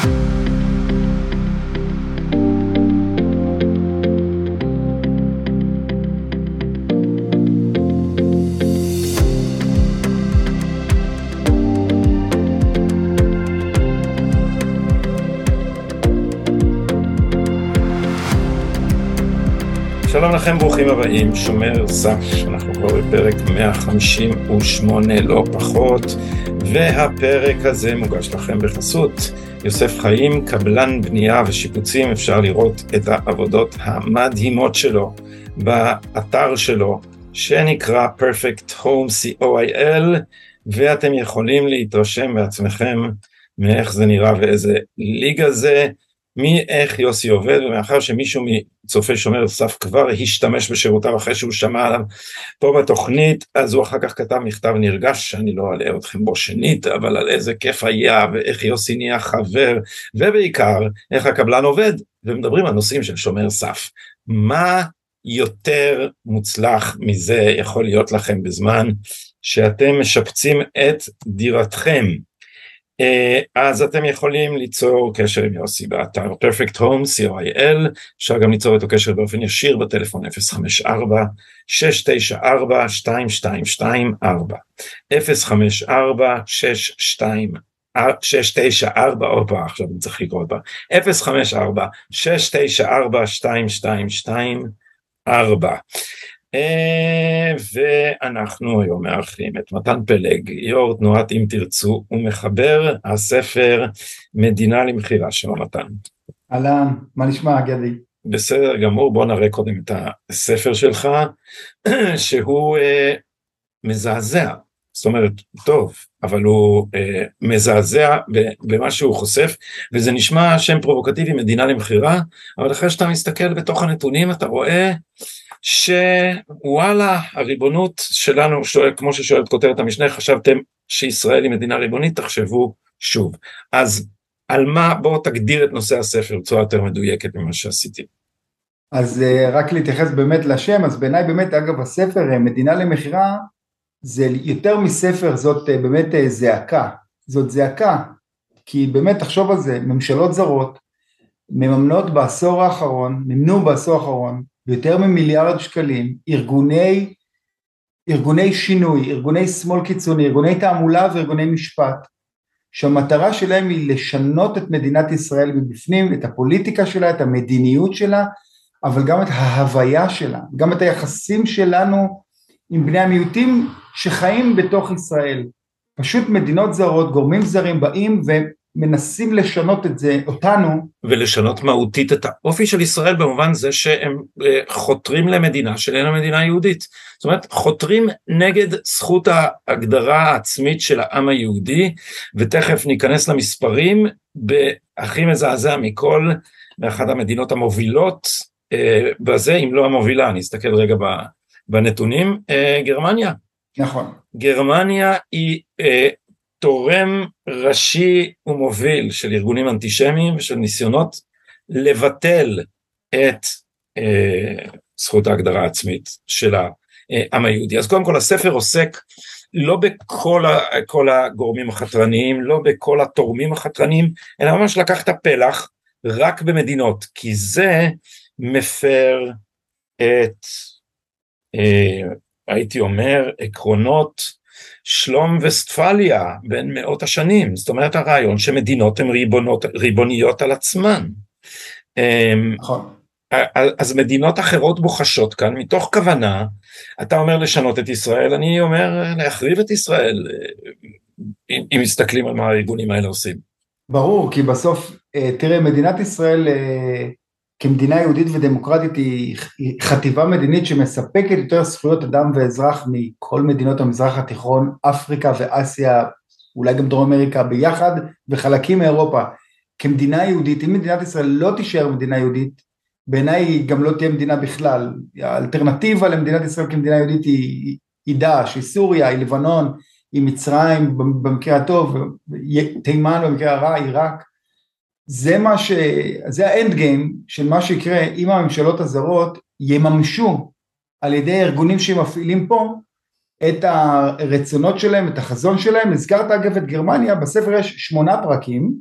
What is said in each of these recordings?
שלום לכם, ברוכים הבאים, שומר סף, אנחנו כבר בפרק 158 לא פחות, והפרק הזה מוגש לכם בחסות יוסף חיים, קבלן בנייה ושיפוצים, אפשר לראות את העבודות המדהימות שלו באתר שלו, שנקרא Perfect Home co.il, ואתם יכולים להתרשם בעצמכם מאיך זה נראה ואיזה ליגה זה. מאיך יוסי עובד, ומאחר שמישהו מצופי שומר סף כבר השתמש בשירותיו אחרי שהוא שמע עליו פה בתוכנית, אז הוא אחר כך כתב מכתב נרגש, שאני לא אלאה אתכם בו שנית, אבל על איזה כיף היה, ואיך יוסי נהיה חבר, ובעיקר, איך הקבלן עובד, ומדברים על נושאים של שומר סף. מה יותר מוצלח מזה יכול להיות לכם בזמן שאתם משפצים את דירתכם? אה, אז אתם יכולים ליצור קשר עם יוסי באתר Perfect Home, co.il, אפשר גם ליצור איתו קשר באופן ישיר בטלפון 054-694-2224, 054-694, הופה, עכשיו אני צריך לקרוא אותה, 054-694-2224. אה, ואנחנו היום מארחים את מתן פלג, יו"ר תנועת אם תרצו, ומחבר הספר מדינה למכירה, שלום מתן. אהלן, מה נשמע גדי? בסדר גמור, בוא נראה קודם את הספר שלך, שהוא אה, מזעזע, זאת אומרת, טוב, אבל הוא אה, מזעזע במה שהוא חושף, וזה נשמע שם פרובוקטיבי, מדינה למכירה, אבל אחרי שאתה מסתכל בתוך הנתונים אתה רואה שוואלה, הריבונות שלנו, שואל, כמו ששואלת כותרת המשנה, חשבתם שישראל היא מדינה ריבונית, תחשבו שוב. אז על מה, בואו תגדיר את נושא הספר בצורה יותר מדויקת ממה שעשיתי. אז אה, רק להתייחס באמת לשם, אז בעיניי באמת, אגב, הספר אה, מדינה למכירה, זה יותר מספר, זאת אה, באמת זעקה. זאת זעקה, כי באמת, תחשוב על זה, ממשלות זרות מממנות בעשור האחרון, מימנו בעשור האחרון, ביותר ממיליארד שקלים, ארגוני, ארגוני שינוי, ארגוני שמאל קיצוני, ארגוני תעמולה וארגוני משפט, שהמטרה שלהם היא לשנות את מדינת ישראל מבפנים, את הפוליטיקה שלה, את המדיניות שלה, אבל גם את ההוויה שלה, גם את היחסים שלנו עם בני המיעוטים שחיים בתוך ישראל. פשוט מדינות זרות, גורמים זרים באים מנסים לשנות את זה, אותנו. ולשנות מהותית את האופי של ישראל במובן זה שהם אה, חותרים למדינה שאיננה מדינה יהודית. זאת אומרת, חותרים נגד זכות ההגדרה העצמית של העם היהודי, ותכף ניכנס למספרים, בהכי מזעזע מכל, באחת המדינות המובילות אה, בזה, אם לא המובילה, אני אסתכל רגע בנתונים, אה, גרמניה. נכון. גרמניה היא תורם ראשי ומוביל של ארגונים אנטישמיים ושל ניסיונות לבטל את אה, זכות ההגדרה העצמית של העם היהודי. אז קודם כל הספר עוסק לא בכל ה, הגורמים החתרניים, לא בכל התורמים החתרניים, אלא ממש לקח את הפלח רק במדינות, כי זה מפר את, אה, הייתי אומר, עקרונות שלום וסטפליה בין מאות השנים, זאת אומרת הרעיון שמדינות הן ריבונות, ריבוניות על עצמן. אמ, נכון. אז מדינות אחרות בוחשות כאן מתוך כוונה, אתה אומר לשנות את ישראל, אני אומר להחריב את ישראל, אם, אם מסתכלים על מה הארגונים האלה עושים. ברור, כי בסוף, אה, תראה, מדינת ישראל אה, כמדינה יהודית ודמוקרטית היא, חטיבה מדינית שמספקת יותר זכויות אדם ואזרח מכל מדינות המזרח התיכון, אפריקה ואסיה, אולי גם דרום אמריקה ביחד, וחלקים מאירופה. כמדינה יהודית, אם מדינת ישראל לא תישאר מדינה יהודית, בעיניי היא גם לא תהיה מדינה בכלל. האלטרנטיבה למדינת ישראל כמדינה יהודית היא, היא דאעש, היא סוריה, היא לבנון, היא מצרים במקרה הטוב, תימן במקרה הרע, עיראק. זה מה ש... זה האנד גיים של מה שיקרה אם הממשלות הזרות יממשו על ידי ארגונים שמפעילים פה את הרצונות שלהם, את החזון שלהם. הזכרת אגב את גרמניה, בספר יש שמונה פרקים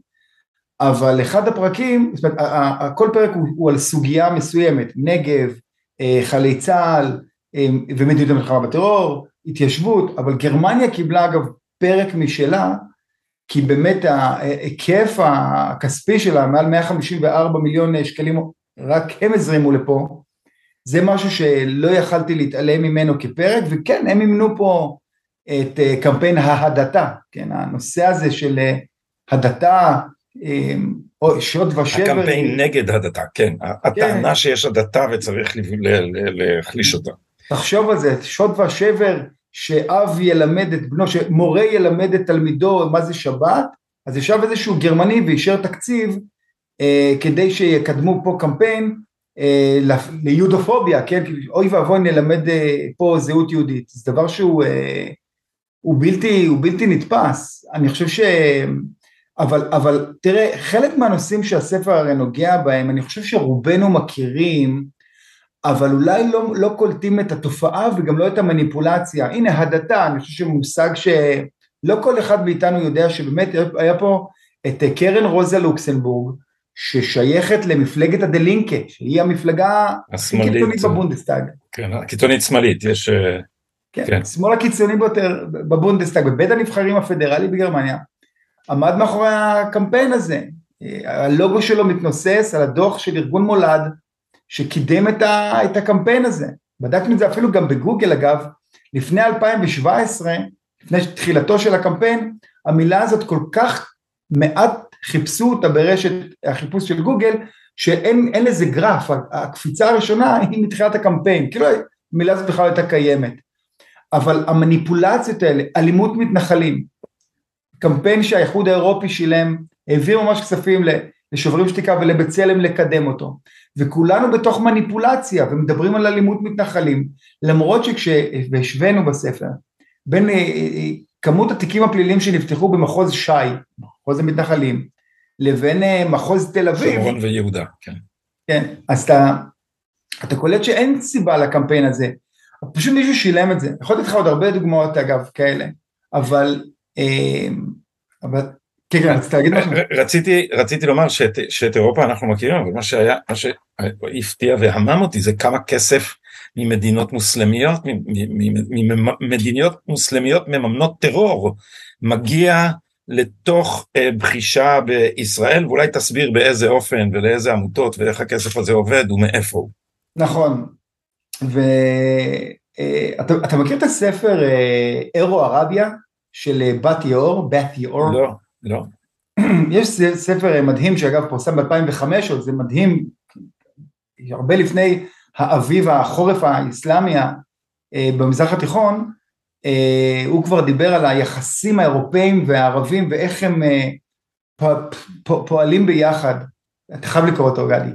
אבל אחד הפרקים, זאת אומרת, כל פרק הוא, הוא על סוגיה מסוימת, נגב, אה, חיילי צה"ל אה, ומדיניות המלחמה בטרור, התיישבות, אבל גרמניה קיבלה אגב פרק משלה, כי באמת ההיקף הכספי שלה, מעל 154 מיליון שקלים, רק הם הזרימו לפה, זה משהו שלא יכלתי להתעלם ממנו כפרק, וכן, הם אימנו פה את אה, קמפיין ההדתה, כן, הנושא הזה של הדתה, או שוד ושבר. הקמפיין נגד הדתה, כן, כן. הטענה שיש הדתה וצריך להחליש אותה. תחשוב על זה, שוד ושבר שאב ילמד את בנו, שמורה ילמד את תלמידו מה זה שבת, אז ישב איזשהו גרמני ואישר תקציב אה, כדי שיקדמו פה קמפיין אה, ליודופוביה, כן, אוי ואבוי נלמד אה, פה זהות יהודית, זה דבר שהוא אה, הוא בלתי, הוא בלתי נתפס, אני חושב ש... אבל, אבל תראה, חלק מהנושאים שהספר הרי נוגע בהם, אני חושב שרובנו מכירים, אבל אולי לא, לא קולטים את התופעה וגם לא את המניפולציה. הנה, הדתה, אני חושב שמושג שלא כל אחד מאיתנו יודע שבאמת היה פה את קרן רוזה לוקסנבורג, ששייכת למפלגת הדי לינקה, שהיא המפלגה הקיצונית בבונדסטאג. כן, הקיצונית שמאלית, יש... אה, כן, כן. שמאל הקיצוני ביותר בבונדסטאג, בבית הנבחרים הפדרלי בגרמניה, עמד מאחורי הקמפיין הזה. הלוגו שלו מתנוסס על הדוח של ארגון מולד, שקידם את, ה, את הקמפיין הזה. בדקנו את זה אפילו גם בגוגל אגב, לפני 2017, לפני תחילתו של הקמפיין, המילה הזאת כל כך מעט חיפשו אותה ברשת החיפוש של גוגל, שאין לזה גרף, הקפיצה הראשונה היא מתחילת הקמפיין, כאילו המילה הזאת בכלל הייתה קיימת. אבל המניפולציות האלה, אלימות מתנחלים, קמפיין שהאיחוד האירופי שילם, העביר ממש כספים לשוברים שתיקה ולבצלם לקדם אותו, וכולנו בתוך מניפולציה ומדברים על אלימות מתנחלים, למרות שכשהשווינו בספר בין אה, אה, כמות התיקים הפליליים שנפתחו במחוז ש"י, מחוז המתנחלים, לבין אה, מחוז תל אביב. שומרון ויהודה, כן. כן, אז אתה, אתה קולט שאין סיבה לקמפיין הזה, פשוט מישהו שילם את זה, יכול לתת לך עוד הרבה דוגמאות אגב כאלה, אבל, אבל כן, כן, רצית להגיד משהו? רציתי, רציתי לומר שאת, שאת אירופה אנחנו מכירים, אבל מה שהיה, מה שהפתיע והמם אותי זה כמה כסף ממדינות מוסלמיות, ממדינות מוסלמיות מממנות טרור, מגיע לתוך אה, בחישה בישראל, ואולי תסביר באיזה אופן ולאיזה עמותות ואיך הכסף הזה עובד ומאיפה הוא. נכון, ואתה אה, מכיר את הספר אה, אירו ערביה של בת יאור, בת יאור? לא. לא. יש ספר מדהים שאגב פורסם ב-2005, עוד זה מדהים, הרבה לפני האביב החורף האסלאמי אה, במזרח התיכון, אה, הוא כבר דיבר על היחסים האירופאים והערבים ואיך הם אה, פועלים ביחד, אתה חייב לקרוא אותו גדי,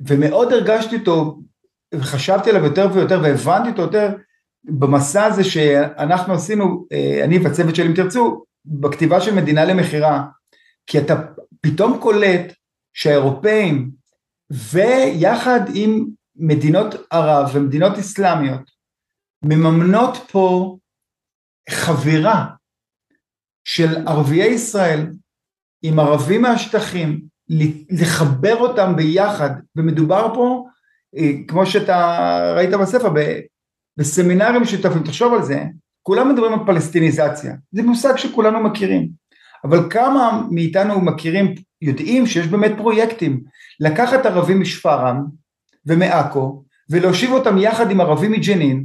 ומאוד הרגשתי אותו וחשבתי עליו יותר ויותר והבנתי אותו יותר במסע הזה שאנחנו עשינו, אני והצוות שלי אם תרצו, בכתיבה של מדינה למכירה, כי אתה פתאום קולט שהאירופאים ויחד עם מדינות ערב ומדינות אסלאמיות מממנות פה חבירה של ערביי ישראל עם ערבים מהשטחים, לחבר אותם ביחד, ומדובר פה, אה, כמו שאתה ראית בספר, בסמינרים משותפים, תחשוב על זה, כולם מדברים על פלסטיניזציה, זה מושג שכולנו מכירים, אבל כמה מאיתנו מכירים, יודעים שיש באמת פרויקטים, לקחת ערבים משפרעם ומעכו ולהושיב אותם יחד עם ערבים מג'נין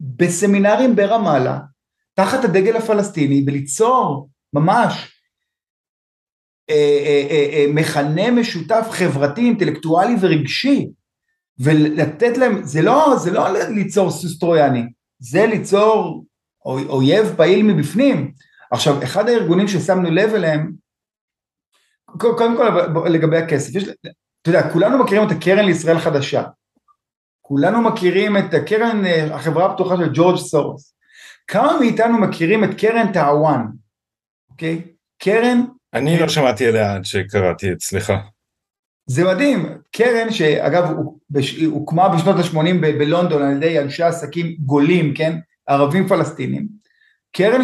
בסמינרים ברמאללה, תחת הדגל הפלסטיני וליצור ממש אה, אה, אה, מכנה משותף חברתי, אינטלקטואלי ורגשי ולתת להם, זה לא, זה לא ליצור סוס טרויאני, זה ליצור אויב פעיל מבפנים. עכשיו, אחד הארגונים ששמנו לב אליהם, קודם כל לגבי הכסף, יש, אתה יודע, כולנו מכירים את הקרן לישראל חדשה, כולנו מכירים את הקרן, החברה הפתוחה של ג'ורג' סורוס, כמה מאיתנו מכירים את קרן טאוואן, אוקיי? קרן... אני לא שמעתי עליה עד שקראתי אצלך. זה מדהים, קרן שאגב הוקמה בשנות ה-80 בלונדון על ידי אנשי עסקים גולים, כן? ערבים פלסטינים, קרן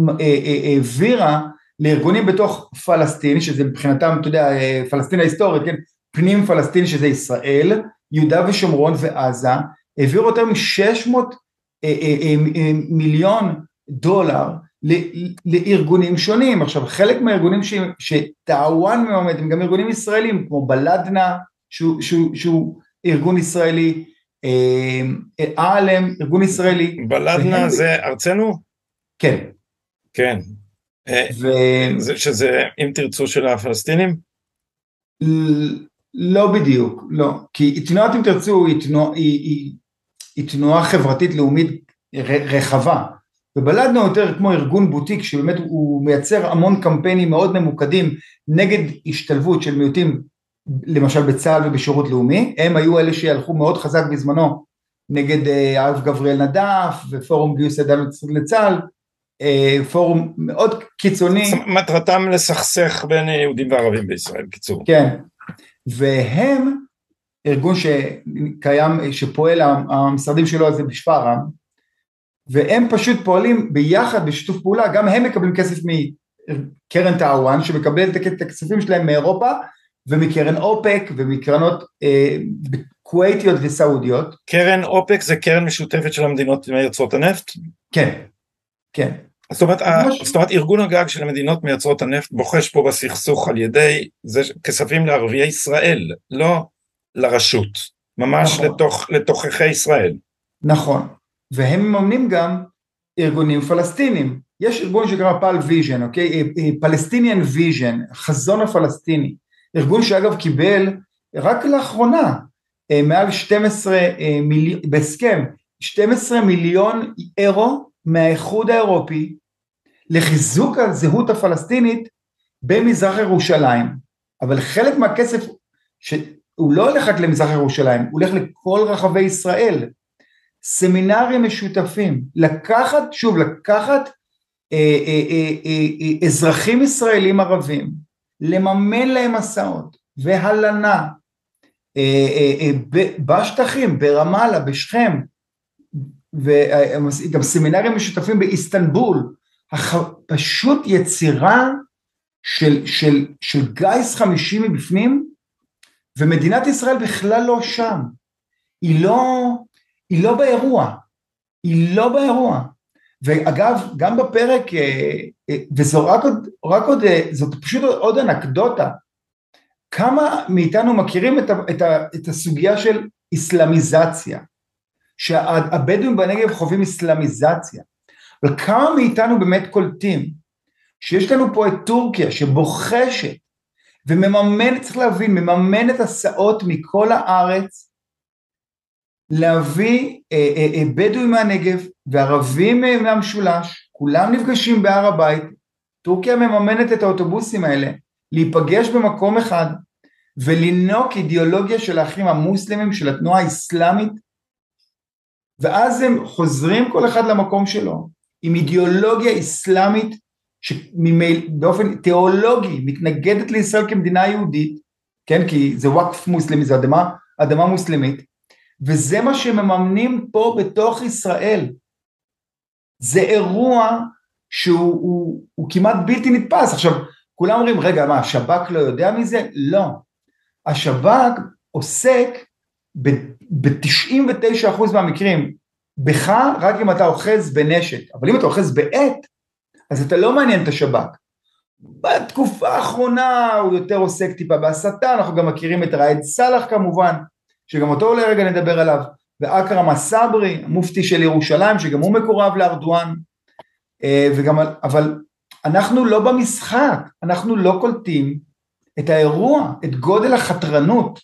שהעבירה לארגונים בתוך פלסטין, שזה מבחינתם, אתה יודע, פלסטין ההיסטורית, כן, פנים פלסטין שזה ישראל, יהודה ושומרון ועזה, העבירו יותר מ-600 מיליון דולר לארגונים שונים. עכשיו חלק מהארגונים שטאוואן מממנת הם גם ארגונים ישראלים כמו בלדנה שהוא, שהוא, שהוא ארגון ישראלי, אהלם ארגון ישראלי. בלדנה והם... זה ארצנו? כן. כן. ו... זה שזה אם תרצו של הפלסטינים? לא בדיוק, לא. כי תנועת אם תרצו היא תנועה, היא, היא, היא תנועה חברתית לאומית רחבה. ובלדנו יותר כמו ארגון בוטיק שבאמת הוא מייצר המון קמפיינים מאוד ממוקדים נגד השתלבות של מיעוטים למשל בצה"ל ובשירות לאומי, הם היו אלה שהלכו מאוד חזק בזמנו נגד אה, הרב גבריאל נדף ופורום גיוס ידיים לצה"ל, אה, פורום מאוד קיצוני. מטרתם לסכסך בין יהודים וערבים בישראל, קיצור. כן, והם ארגון שקיים, שפועל, המשרדים שלו זה בשפרעם, והם פשוט פועלים ביחד בשיתוף פעולה, גם הם מקבלים כסף מקרן טאוואן שמקבלת את הכספים שלהם מאירופה ומקרן אופק ומקרנות אה, כווייתיות וסעודיות. קרן אופק זה קרן משותפת של המדינות מייצרות הנפט? כן, כן. זאת אומרת, ממש... זאת אומרת ארגון הגג של המדינות מייצרות הנפט בוחש פה בסכסוך על ידי זה כספים לערביי ישראל, לא לרשות, ממש נכון. לתוך, לתוככי ישראל. נכון, והם מממנים גם ארגונים פלסטינים. יש ארגון שנקרא Pal Vision, אוקיי? Palestinian Vision, חזון הפלסטיני. ארגון שאגב קיבל רק לאחרונה אה, מעל 12 אה, מיליון, בהסכם, 12 מיליון אירו מהאיחוד האירופי לחיזוק הזהות הפלסטינית במזרח ירושלים. אבל חלק מהכסף, שהוא לא הולך רק למזרח ירושלים, הוא הולך לכל רחבי ישראל. סמינרים משותפים, לקחת, שוב, לקחת אה, אה, אה, אה, אה, אזרחים ישראלים ערבים, לממן להם הסעות והלנה אה, אה, אה, בשטחים, ברמאללה, בשכם, וגם סמינרים משותפים באיסטנבול, פשוט יצירה של, של, של גיס חמישי מבפנים, ומדינת ישראל בכלל לא שם, היא לא, היא לא באירוע, היא לא באירוע. ואגב, גם בפרק, אה, וזו רק עוד, רק עוד, אה, זאת פשוט עוד אנקדוטה, כמה מאיתנו מכירים את, ה, את, ה, את הסוגיה של איסלאמיזציה, שהבדואים בנגב חווים איסלאמיזציה, אבל כמה מאיתנו באמת קולטים שיש לנו פה את טורקיה שבוחשת ומממנת, צריך להבין, מממנת הסעות מכל הארץ להביא אה, אה, אה, בדואים מהנגב וערבים אה, מהמשולש, כולם נפגשים בהר הבית, טורקיה מממנת את האוטובוסים האלה להיפגש במקום אחד ולנוק אידיאולוגיה של האחים המוסלמים של התנועה האסלאמית ואז הם חוזרים כל אחד למקום שלו עם אידיאולוגיה אסלאמית שבאופן תיאולוגי מתנגדת לישראל כמדינה יהודית, כן, כי זה וואקף מוסלמי, זה אדמה, אדמה מוסלמית, וזה מה שמממנים פה בתוך ישראל. זה אירוע שהוא הוא, הוא כמעט בלתי נתפס. עכשיו, כולם אומרים, רגע, מה, השב"כ לא יודע מזה? לא. השב"כ עוסק ב-99% מהמקרים בך רק אם אתה אוחז בנשק, אבל אם אתה אוחז בעט, אז אתה לא מעניין את השב"כ. בתקופה האחרונה הוא יותר עוסק טיפה בהסתה, אנחנו גם מכירים את ראאד סאלח כמובן, שגם אותו אולי רגע נדבר עליו, ואכרם א-סברי, המופתי של ירושלים, שגם הוא מקורב לארדואן, אה, וגם, אבל אנחנו לא במשחק, אנחנו לא קולטים את האירוע, את גודל החתרנות.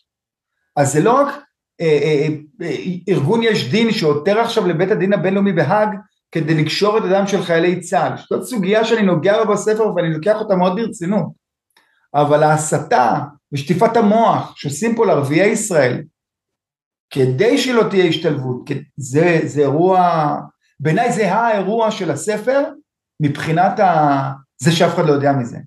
אז זה לא רק אה, אה, אה, ארגון יש דין שעותר עכשיו לבית הדין הבינלאומי בהאג כדי לקשור את הדם של חיילי צה"ל. זאת סוגיה שאני נוגע בה בספר ואני לוקח אותה מאוד ברצינות. אבל ההסתה ושטיפת המוח שעושים פה לערביי ישראל, כדי שלא תהיה השתלבות, זה, זה אירוע, בעיניי זה האירוע של הספר מבחינת ה... זה שאף אחד לא יודע מזה.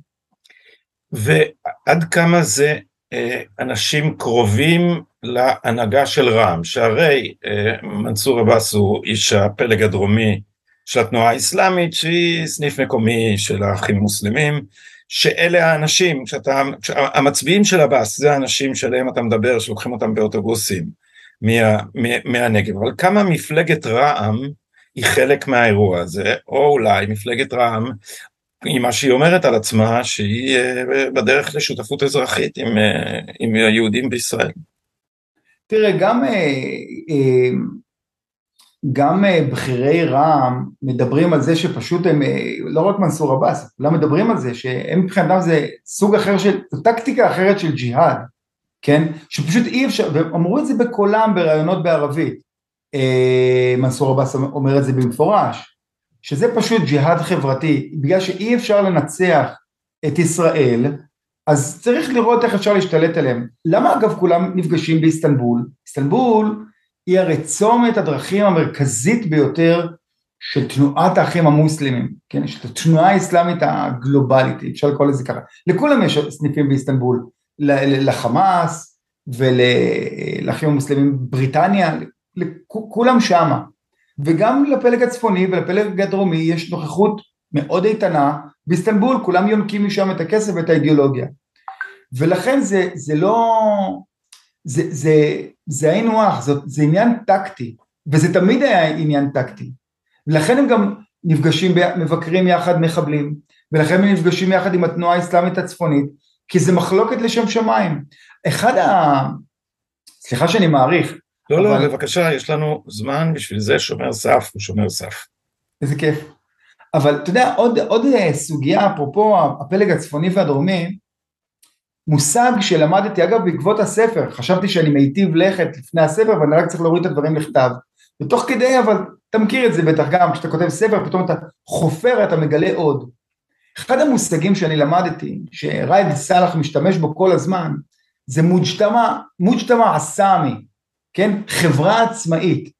ועד כמה זה אה, אנשים קרובים להנהגה של רע"מ, שהרי אה, מנסור עבאס הוא איש הפלג הדרומי של התנועה האסלאמית שהיא סניף מקומי של האחים המוסלמים שאלה האנשים, שאתה, המצביעים של עבאס זה האנשים שעליהם אתה מדבר שלוקחים אותם באוטובוסים מה, מה, מהנגב, אבל כמה מפלגת רע"מ היא חלק מהאירוע הזה, או אולי מפלגת רע"מ עם מה שהיא אומרת על עצמה שהיא אה, בדרך לשותפות אזרחית עם, אה, עם היהודים בישראל. תראה, גם, אה, גם בכירי רע"מ מדברים על זה שפשוט הם, לא רק מנסור עבאס, כולם מדברים על זה שהם מבחינתם זה סוג אחר של, טקטיקה אחרת של ג'יהאד, כן? שפשוט אי אפשר, והם אמרו את זה בקולם בראיונות בערבית, מנסור עבאס אומר את זה במפורש, שזה פשוט ג'יהאד חברתי, בגלל שאי אפשר לנצח את ישראל, אז צריך לראות איך אפשר להשתלט עליהם. למה אגב כולם נפגשים באיסטנבול? איסטנבול היא הרי צומת הדרכים המרכזית ביותר של תנועת האחים המוסלמים, כן? של התנועה האסלאמית הגלובלית, אפשר לקרוא לזה ככה. לכולם יש סניפים באיסטנבול, לחמאס ולאחים המוסלמים בריטניה, לכולם שמה. וגם לפלג הצפוני ולפלג הדרומי יש נוכחות מאוד איתנה באיסטנבול, כולם יונקים משם את הכסף ואת האידיאולוגיה. ולכן זה, זה לא, זה, זה, זה היינו הך, זה, זה עניין טקטי, וזה תמיד היה עניין טקטי. ולכן הם גם נפגשים, מבקרים יחד מחבלים, ולכן הם נפגשים יחד עם התנועה האסלאמית הצפונית, כי זה מחלוקת לשם שמיים. אחד ה... סליחה שאני מעריך, לא, לא, בבקשה, יש לנו זמן בשביל זה, שומר סף הוא שומר סף. איזה כיף. אבל אתה יודע, עוד, עוד אה, סוגיה, אפרופו הפלג הצפוני והדרומי, מושג שלמדתי, אגב, בעקבות הספר, חשבתי שאני מיטיב לכת לפני הספר, ואני רק צריך להוריד את הדברים לכתב. ותוך כדי, אבל אתה מכיר את זה בטח גם, כשאתה כותב ספר, פתאום אתה חופר, אתה מגלה עוד. אחד המושגים שאני למדתי, שראיד סאלח משתמש בו כל הזמן, זה מוג'תמע, מוג'תמע אסאמי, כן? חברה עצמאית.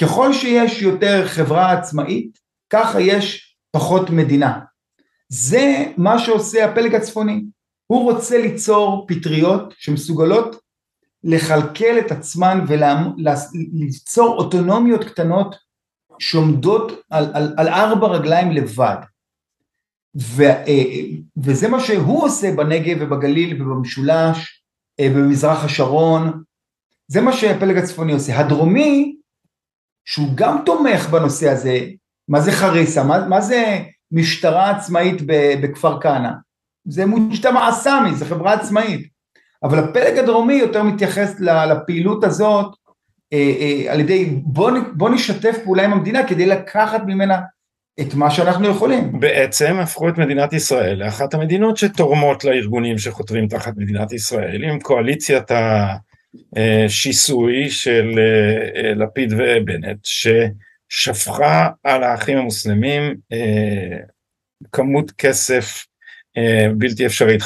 ככל שיש יותר חברה עצמאית, ככה יש פחות מדינה. זה מה שעושה הפלג הצפוני. הוא רוצה ליצור פטריות שמסוגלות לכלכל את עצמן וליצור אוטונומיות קטנות שעומדות על, על, על ארבע רגליים לבד. ו, אה, וזה מה שהוא עושה בנגב ובגליל ובמשולש, אה, במזרח השרון, זה מה שהפלג הצפוני עושה. הדרומי, שהוא גם תומך בנושא הזה, מה זה חריסה, מה, מה זה משטרה עצמאית בכפר כנא? זה מושתמע אסאמי, זה חברה עצמאית. אבל הפלג הדרומי יותר מתייחס לפעילות הזאת אה, על ידי בוא, בוא נשתף פעולה עם המדינה כדי לקחת ממנה את מה שאנחנו יכולים. בעצם הפכו את מדינת ישראל לאחת המדינות שתורמות לארגונים שחותרים תחת מדינת ישראל עם קואליציית ה... אה, שיסוי של אה, אה, לפיד ובנט ששפכה על האחים המוסלמים כמות כסף בלתי אפשרית,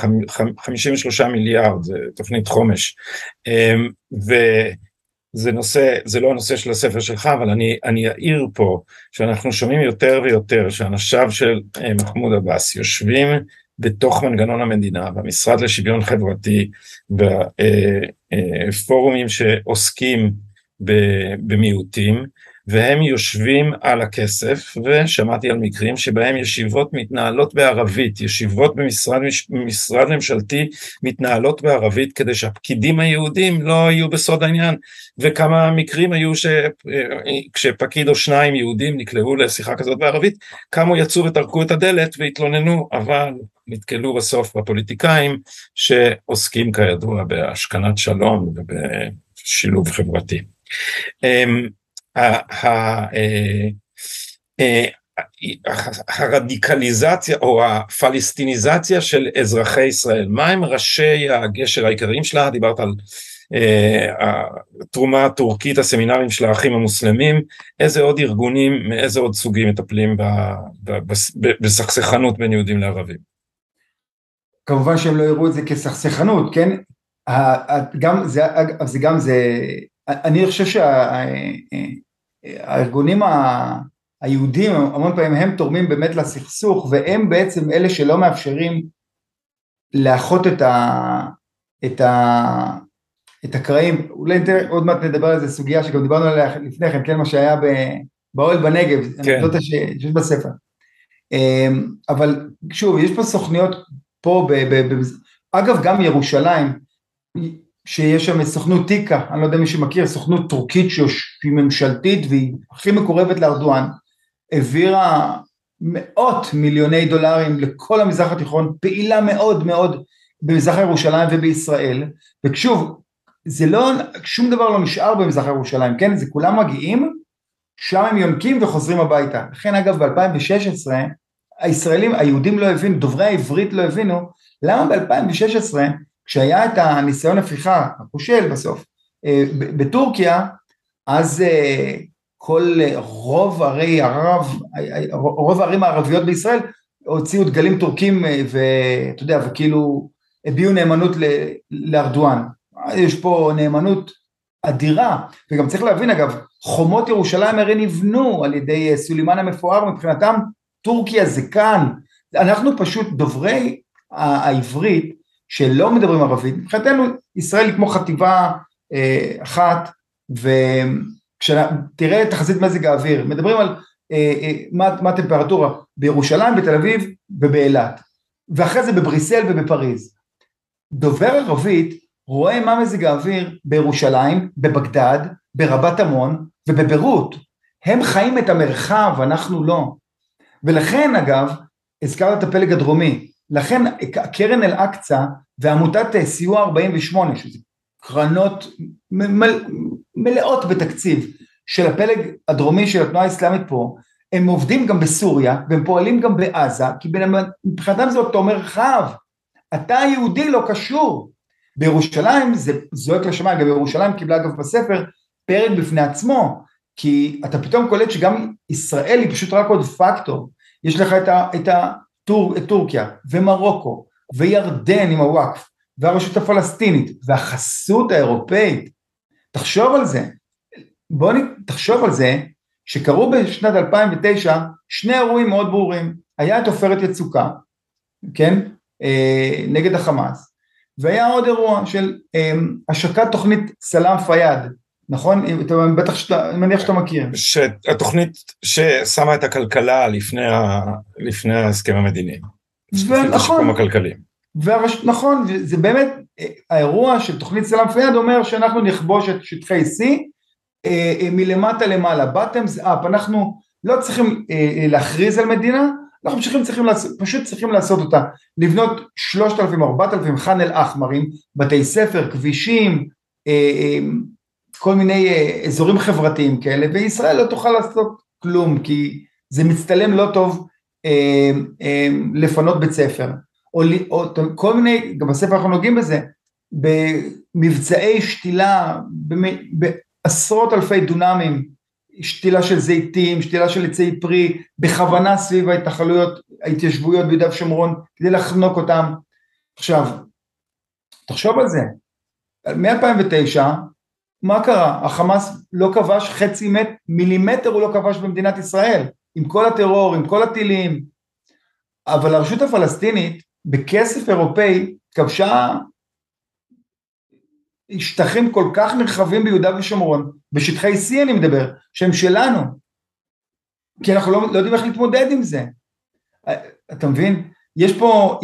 53 מיליארד, זה תוכנית חומש. וזה נושא, זה לא הנושא של הספר שלך, אבל אני, אני אעיר פה שאנחנו שומעים יותר ויותר שאנשיו של מחמוד עבאס יושבים בתוך מנגנון המדינה, במשרד לשוויון חברתי, בפורומים שעוסקים במיעוטים, והם יושבים על הכסף, ושמעתי על מקרים שבהם ישיבות מתנהלות בערבית, ישיבות במשרד משרד ממשלתי מתנהלות בערבית כדי שהפקידים היהודים לא יהיו בסוד העניין, וכמה מקרים היו שכשפקיד או שניים יהודים נקלעו לשיחה כזאת בערבית, קמו יצאו וטרקו את הדלת והתלוננו, אבל נתקלו בסוף בפוליטיקאים שעוסקים כידוע בהשכנת שלום ובשילוב חברתי. אה, אה, הרדיקליזציה או הפלסטיניזציה של אזרחי ישראל, מה הם ראשי הגשר העיקריים שלה? דיברת על אה, התרומה הטורקית, הסמינרים של האחים המוסלמים, איזה עוד ארגונים, מאיזה עוד סוגים מטפלים בסכסכנות בין יהודים לערבים? כמובן שהם לא יראו את זה כסכסכנות, כן? גם זה, זה גם זה, אני חושב שהארגונים היהודים המון פעמים הם תורמים באמת לסכסוך והם בעצם אלה שלא מאפשרים לאחות את, ה, את, ה, את הקרעים, אולי עוד מעט נדבר על זה סוגיה שגם דיברנו עליה לפני כן, כן מה שהיה באוהל בנגב, כן. אנקדוטה שיש בספר. אמ, אבל שוב, יש פה סוכניות פה, ב, ב, ב, אגב גם ירושלים, שיש שם סוכנות טיקה, אני לא יודע מי שמכיר, סוכנות טורקית שהיא ממשלתית והיא הכי מקורבת לארדואן, העבירה מאות מיליוני דולרים לכל המזרח התיכון, פעילה מאוד מאוד במזרח ירושלים ובישראל, ושוב, זה לא, שום דבר לא נשאר במזרח ירושלים, כן? זה כולם מגיעים, שם הם יונקים וחוזרים הביתה. לכן אגב ב-2016, הישראלים, היהודים לא הבינו, דוברי העברית לא הבינו, למה ב-2016, כשהיה את הניסיון הפיכה, הכושל בסוף, אה, בטורקיה, אז אה, כל רוב ערי ערב, רוב הערים הערביות בישראל הוציאו דגלים טורקים אה, ואתה יודע, וכאילו הביעו נאמנות לארדואן. יש פה נאמנות אדירה, וגם צריך להבין אגב, חומות ירושלים הרי נבנו על ידי אה, סולימן המפואר, מבחינתם טורקיה זה כאן, אנחנו פשוט דוברי העברית שלא מדברים ערבית, מבחינתנו ישראל היא כמו חטיבה אה, אחת, וכשתראה תחזית מזג האוויר, מדברים על אה, אה, מה, מה הטמפרטורה בירושלים, בתל אביב ובאילת, ואחרי זה בבריסל ובפריז. דובר ערבית רואה מה מזג האוויר בירושלים, בבגדד, ברבת עמון ובביירות. הם חיים את המרחב, אנחנו לא. ולכן אגב, הזכרת את הפלג הדרומי, לכן קרן אל-אקצא ועמותת סיוע 48, שזה קרנות מל, מלאות בתקציב של הפלג הדרומי של התנועה האסלאמית פה, הם עובדים גם בסוריה והם פועלים גם בעזה, כי מבחינתם זה אותו מרחב. אתה יהודי לא קשור. בירושלים זה זועק לשמיים, גם ירושלים קיבלה אגב בספר פרק בפני עצמו, כי אתה פתאום קולט שגם ישראל היא פשוט רק עוד פקטור, יש לך את, ה, את, הטור, את טורקיה ומרוקו וירדן עם הוואקף והרשות הפלסטינית והחסות האירופאית, תחשוב על זה, בוא נ... תחשוב על זה שקרו בשנת 2009 שני אירועים מאוד ברורים, היה את עופרת יצוקה, כן, אה, נגד החמאס, והיה עוד אירוע של אה, השקת תוכנית סלאם פיאד, נכון? בטח שאתה, אני מניח שאתה מכיר. התוכנית ששמה את הכלכלה לפני, ה, לפני ההסכם המדיני. ונכון. הכלכלי. והרש... נכון, זה באמת, אה, האירוע של תוכנית סלאם פיאד אומר שאנחנו נכבוש את שטחי C אה, אה, מלמטה למעלה, bottoms up, אנחנו לא צריכים להכריז על מדינה, אנחנו צריכים, צריכים לעשות, פשוט צריכים לעשות אותה, לבנות שלושת אלפים, ארבעת אלפים חאן אל אחמרים, בתי ספר, כבישים, כל מיני אזורים חברתיים כאלה, וישראל לא תוכל לעשות כלום, כי זה מצטלם לא טוב לפנות בית ספר. או, או כל מיני, גם בספר אנחנו נוגעים בזה, במבצעי שתילה, בעשרות אלפי דונמים, שתילה של זיתים, שתילה של עצי פרי, בכוונה סביב ההתנחלויות, ההתיישבויות ביהודה ושומרון, כדי לחנוק אותם. עכשיו, תחשוב על זה, מ-2009, מה קרה? החמאס לא כבש חצי מט, מילימטר הוא לא כבש במדינת ישראל, עם כל הטרור, עם כל הטילים, אבל הרשות הפלסטינית בכסף אירופאי כבשה שטחים כל כך נרחבים ביהודה ושומרון, בשטחי C אני מדבר, שהם שלנו, כי אנחנו לא, לא יודעים איך להתמודד עם זה. אתה מבין? יש פה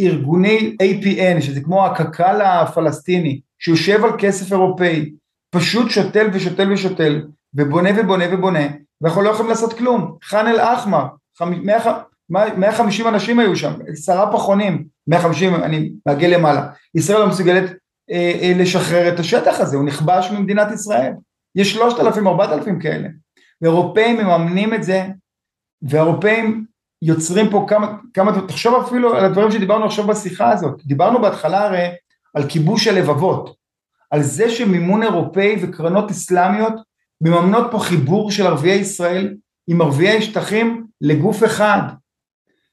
ארגוני APN, שזה כמו הקק"ל הפלסטיני, שיושב על כסף אירופאי, פשוט שותל ושותל ושותל, ובונה ובונה ובונה, ואנחנו לא יכולים לעשות כלום. חאן אל-אחמר, 150 אנשים היו שם, עשרה פחונים, 150, אני מעגל למעלה. ישראל לא מסוגלת אה, אה, לשחרר את השטח הזה, הוא נכבש ממדינת ישראל. יש 3,000, 4,000 כאלה. ואירופאים מממנים את זה, ואירופאים יוצרים פה כמה, כמה, תחשוב אפילו על הדברים שדיברנו עכשיו בשיחה הזאת. דיברנו בהתחלה הרי על כיבוש הלבבות, על זה שמימון אירופאי וקרנות אסלאמיות מממנות פה חיבור של ערביי ישראל עם ערביי שטחים לגוף אחד.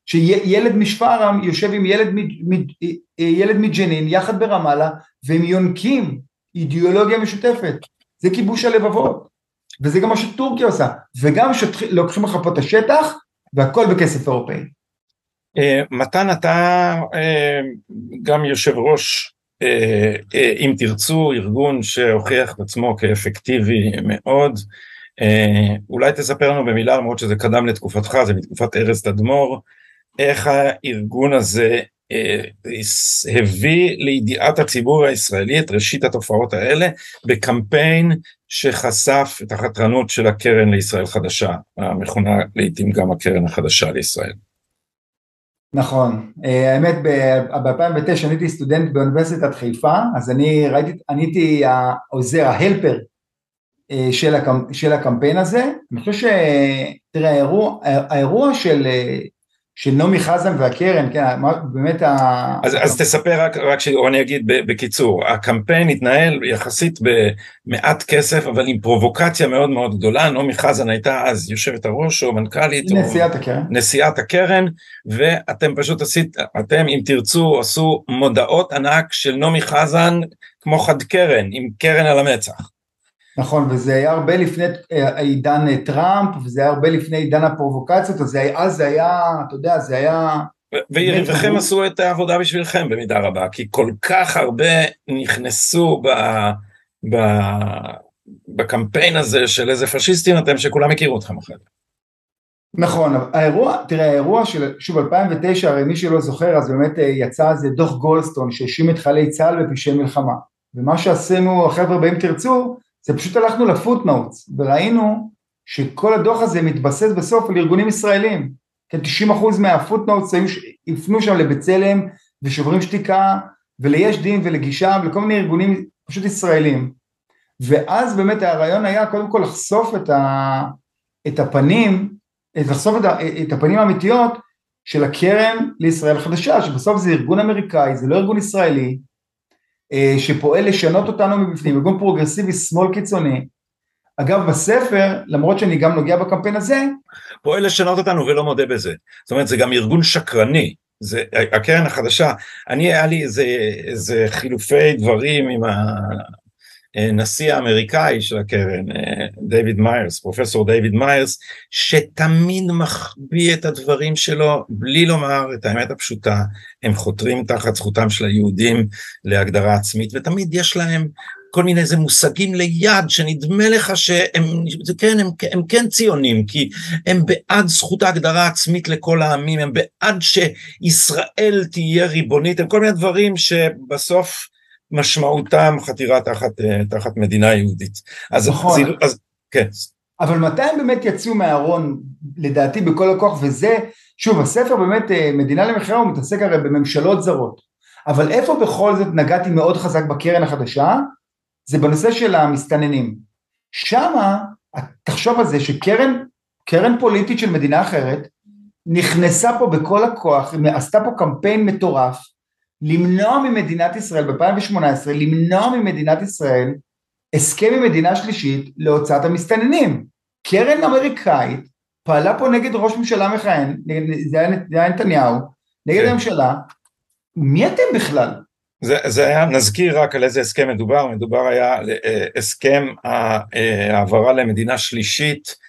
שילד משפרעם יושב עם ילד, ילד מג'נין יחד ברמאללה והם יונקים אידיאולוגיה משותפת, זה כיבוש הלבבות וזה גם מה שטורקיה עושה וגם לוקחים לך פה את השטח והכל בכסף אירופאי. אה, מתן אתה אה, גם יושב ראש אם תרצו ארגון שהוכיח את עצמו כאפקטיבי מאוד אולי תספר לנו במילה למרות שזה קדם לתקופתך זה מתקופת ארז תדמור איך הארגון הזה הביא לידיעת הציבור הישראלי את ראשית התופעות האלה בקמפיין שחשף את החתרנות של הקרן לישראל חדשה, המכונה לעיתים גם הקרן החדשה לישראל. נכון, אה, האמת ב-2009 אני הייתי סטודנט באוניברסיטת חיפה, אז אני ראיתי, אני הייתי העוזר, ההלפר אה, של, הקמפ, של הקמפיין הזה, אני חושב ש... תראה, האירוע, האירוע של של נעמי חזן והקרן, כן, באמת ה... אז, אז תספר רק, רק שאני אגיד בקיצור, הקמפיין התנהל יחסית במעט כסף, אבל עם פרובוקציה מאוד מאוד גדולה, נעמי חזן הייתה אז יושבת הראש או מנכ"לית, נשיאת או הקרן, נשיאת הקרן, ואתם פשוט עשית, אתם אם תרצו עשו מודעות ענק של נעמי חזן כמו חד קרן, עם קרן על המצח. נכון, וזה היה הרבה לפני אה, עידן אה, טראמפ, וזה היה הרבה לפני עידן הפרובוקציות, אז אז זה היה, אתה יודע, זה היה... ויריביכם עשו את העבודה בשבילכם במידה רבה, כי כל כך הרבה נכנסו ב, ב, בקמפיין הזה של איזה פשיסטים אתם, שכולם הכירו אתכם אחרי זה. נכון, האירוע, תראה האירוע של, שוב 2009, הרי מי שלא זוכר, אז באמת אה, יצא איזה דוח גולדסטון שהאשים את חיילי צה"ל בפשעי מלחמה, ומה שעשינו החבר'ה באים תרצו, זה פשוט הלכנו לפוטנוטס וראינו שכל הדוח הזה מתבסס בסוף על ארגונים ישראלים, כן 90% מהפוטנוטס הפנו שם לבצלם ושוברים שתיקה וליש דין ולגישה ולכל מיני ארגונים פשוט ישראלים. ואז באמת הרעיון היה קודם כל לחשוף את, ה, את הפנים, לחשוף את, ה, את הפנים האמיתיות של הקרן לישראל חדשה שבסוף זה ארגון אמריקאי, זה לא ארגון ישראלי שפועל לשנות אותנו מבפנים, ארגון פרוגרסיבי שמאל קיצוני. אגב בספר, למרות שאני גם נוגע בקמפיין הזה, פועל לשנות אותנו ולא מודה בזה. זאת אומרת זה גם ארגון שקרני, זה הקרן החדשה, אני היה לי איזה, איזה חילופי דברים עם הנשיא האמריקאי של הקרן, דיוויד מיירס, פרופסור דיוויד מיירס, שתמיד מחביא את הדברים שלו בלי לומר את האמת הפשוטה, הם חותרים תחת זכותם של היהודים להגדרה עצמית, ותמיד יש להם כל מיני איזה מושגים ליד שנדמה לך שהם כן, הם, הם כן ציונים כי הם בעד זכות ההגדרה העצמית לכל העמים הם בעד שישראל תהיה ריבונית הם כל מיני דברים שבסוף משמעותם חתירה תחת, אה, תחת מדינה יהודית. אז, נכון. אז, אז כן. אבל מתי הם באמת יצאו מהארון, לדעתי בכל הכוח, וזה, שוב, הספר באמת, אה, מדינה למכירה, הוא מתעסק הרי בממשלות זרות, אבל איפה בכל זאת נגעתי מאוד חזק בקרן החדשה, זה בנושא של המסתננים. שמה, תחשוב על זה שקרן, קרן פוליטית של מדינה אחרת, נכנסה פה בכל הכוח, עשתה פה קמפיין מטורף, למנוע ממדינת ישראל ב-2018, למנוע ממדינת ישראל הסכם עם מדינה שלישית להוצאת המסתננים. קרן אמריקאית פעלה פה נגד ראש ממשלה מכהן, זה היה נתניהו, נגד כן. הממשלה, מי אתם בכלל? זה, זה היה, נזכיר רק על איזה הסכם מדובר, מדובר היה על אה, הסכם אה, העברה למדינה שלישית אה,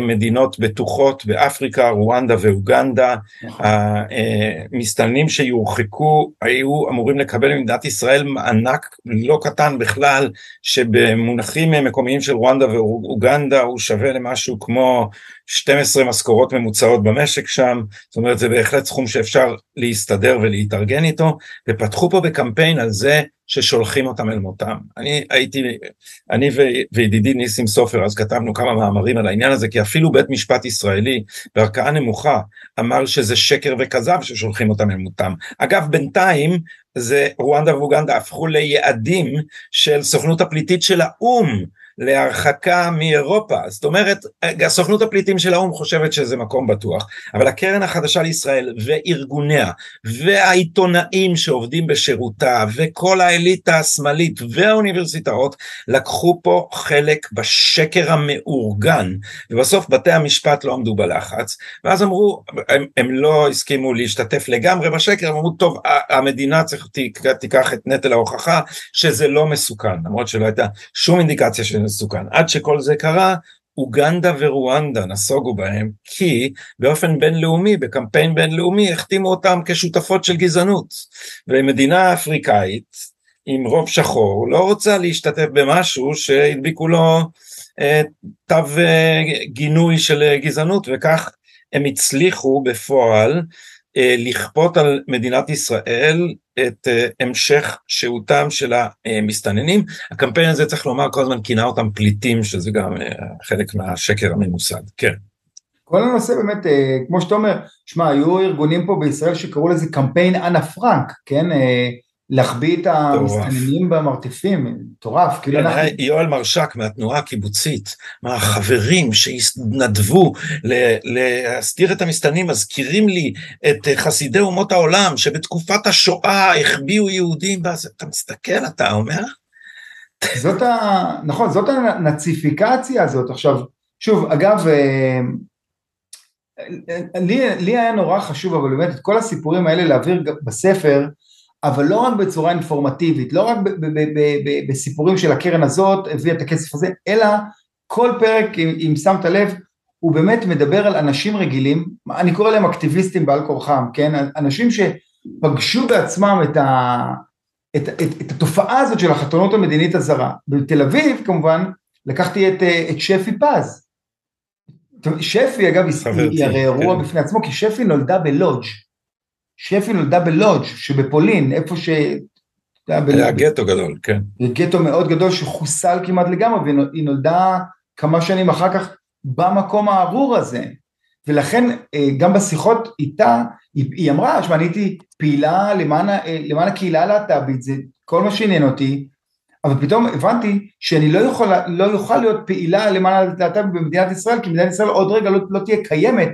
מדינות בטוחות באפריקה, רואנדה ואוגנדה, נכון. המסתננים שיורחקו היו אמורים לקבל ממדינת ישראל מענק לא קטן בכלל, שבמונחים מקומיים של רואנדה ואוגנדה הוא שווה למשהו כמו 12 משכורות ממוצעות במשק שם, זאת אומרת זה בהחלט סכום שאפשר להסתדר ולהתארגן איתו, ופתחו פה בקמפיין על זה ששולחים אותם אל מותם. אני הייתי, אני וידידי ניסים סופר, אז כתבנו כמה מאמרים על העניין הזה, כי אפילו בית משפט ישראלי בערכאה נמוכה אמר שזה שקר וכזב ששולחים אותם אל מותם. אגב, בינתיים זה רואנדה ואוגנדה הפכו ליעדים של סוכנות הפליטית של האו"ם. להרחקה מאירופה. זאת אומרת, הסוכנות הפליטים של האו"ם חושבת שזה מקום בטוח, אבל הקרן החדשה לישראל וארגוניה והעיתונאים שעובדים בשירותה וכל האליטה השמאלית והאוניברסיטאות לקחו פה חלק בשקר המאורגן, ובסוף בתי המשפט לא עמדו בלחץ, ואז אמרו, הם, הם לא הסכימו להשתתף לגמרי בשקר, הם אמרו, טוב, המדינה צריך, תיקח את נטל ההוכחה שזה לא מסוכן, למרות שלא הייתה שום אינדיקציה של מסוכן. עד שכל זה קרה, אוגנדה ורואנדה נסוגו בהם, כי באופן בינלאומי, בקמפיין בינלאומי, החתימו אותם כשותפות של גזענות. ומדינה אפריקאית עם רוב שחור לא רוצה להשתתף במשהו שהדביקו לו תו גינוי של גזענות וכך הם הצליחו בפועל לכפות על מדינת ישראל את המשך שהותם של המסתננים. הקמפיין הזה צריך לומר כל הזמן כינה אותם פליטים שזה גם חלק מהשקר הממוסד, כן. כל הנושא באמת, כמו שאתה אומר, שמע, היו ארגונים פה בישראל שקראו לזה קמפיין אנה פרנק, כן? להחביא את המסתננים במרתפים, מטורף, כאילו אנחנו... יואל מרשק מהתנועה הקיבוצית, מהחברים שהתנדבו להסתיר את המסתננים, מזכירים לי את חסידי אומות העולם, שבתקופת השואה החביאו יהודים, אתה מסתכל, אתה אומר? זאת ה... נכון, זאת הנאציפיקציה הזאת. עכשיו, שוב, אגב, אה, לי, לי היה נורא חשוב, אבל באמת את כל הסיפורים האלה להעביר בספר, אבל לא רק בצורה אינפורמטיבית, לא רק בסיפורים של הקרן הזאת הביאה את הכסף הזה, אלא כל פרק, אם, אם שמת לב, הוא באמת מדבר על אנשים רגילים, אני קורא להם אקטיביסטים בעל כורחם, כן? אנשים שפגשו בעצמם את, ה, את, את, את התופעה הזאת של החתונות המדינית הזרה. בתל אביב כמובן לקחתי את, את שפי פז. שפי אגב היא הרי אירוע כן. בפני עצמו, כי שפי נולדה בלודג' שפי נולדה בלודג' שבפולין, איפה ש... היה גטו גדול, כן. גטו מאוד גדול שחוסל כמעט לגמרי, והיא נולדה כמה שנים אחר כך במקום הארור הזה. ולכן אה, גם בשיחות איתה, היא, היא אמרה, שמע, אני הייתי פעילה למען, אה, למען הקהילה הלהט"בית, זה כל מה שעניין אותי, אבל פתאום הבנתי שאני לא יכול, לא יוכל להיות פעילה למען הלהט"בית במדינת ישראל, כי מדינת ישראל עוד רגע לא, לא תהיה קיימת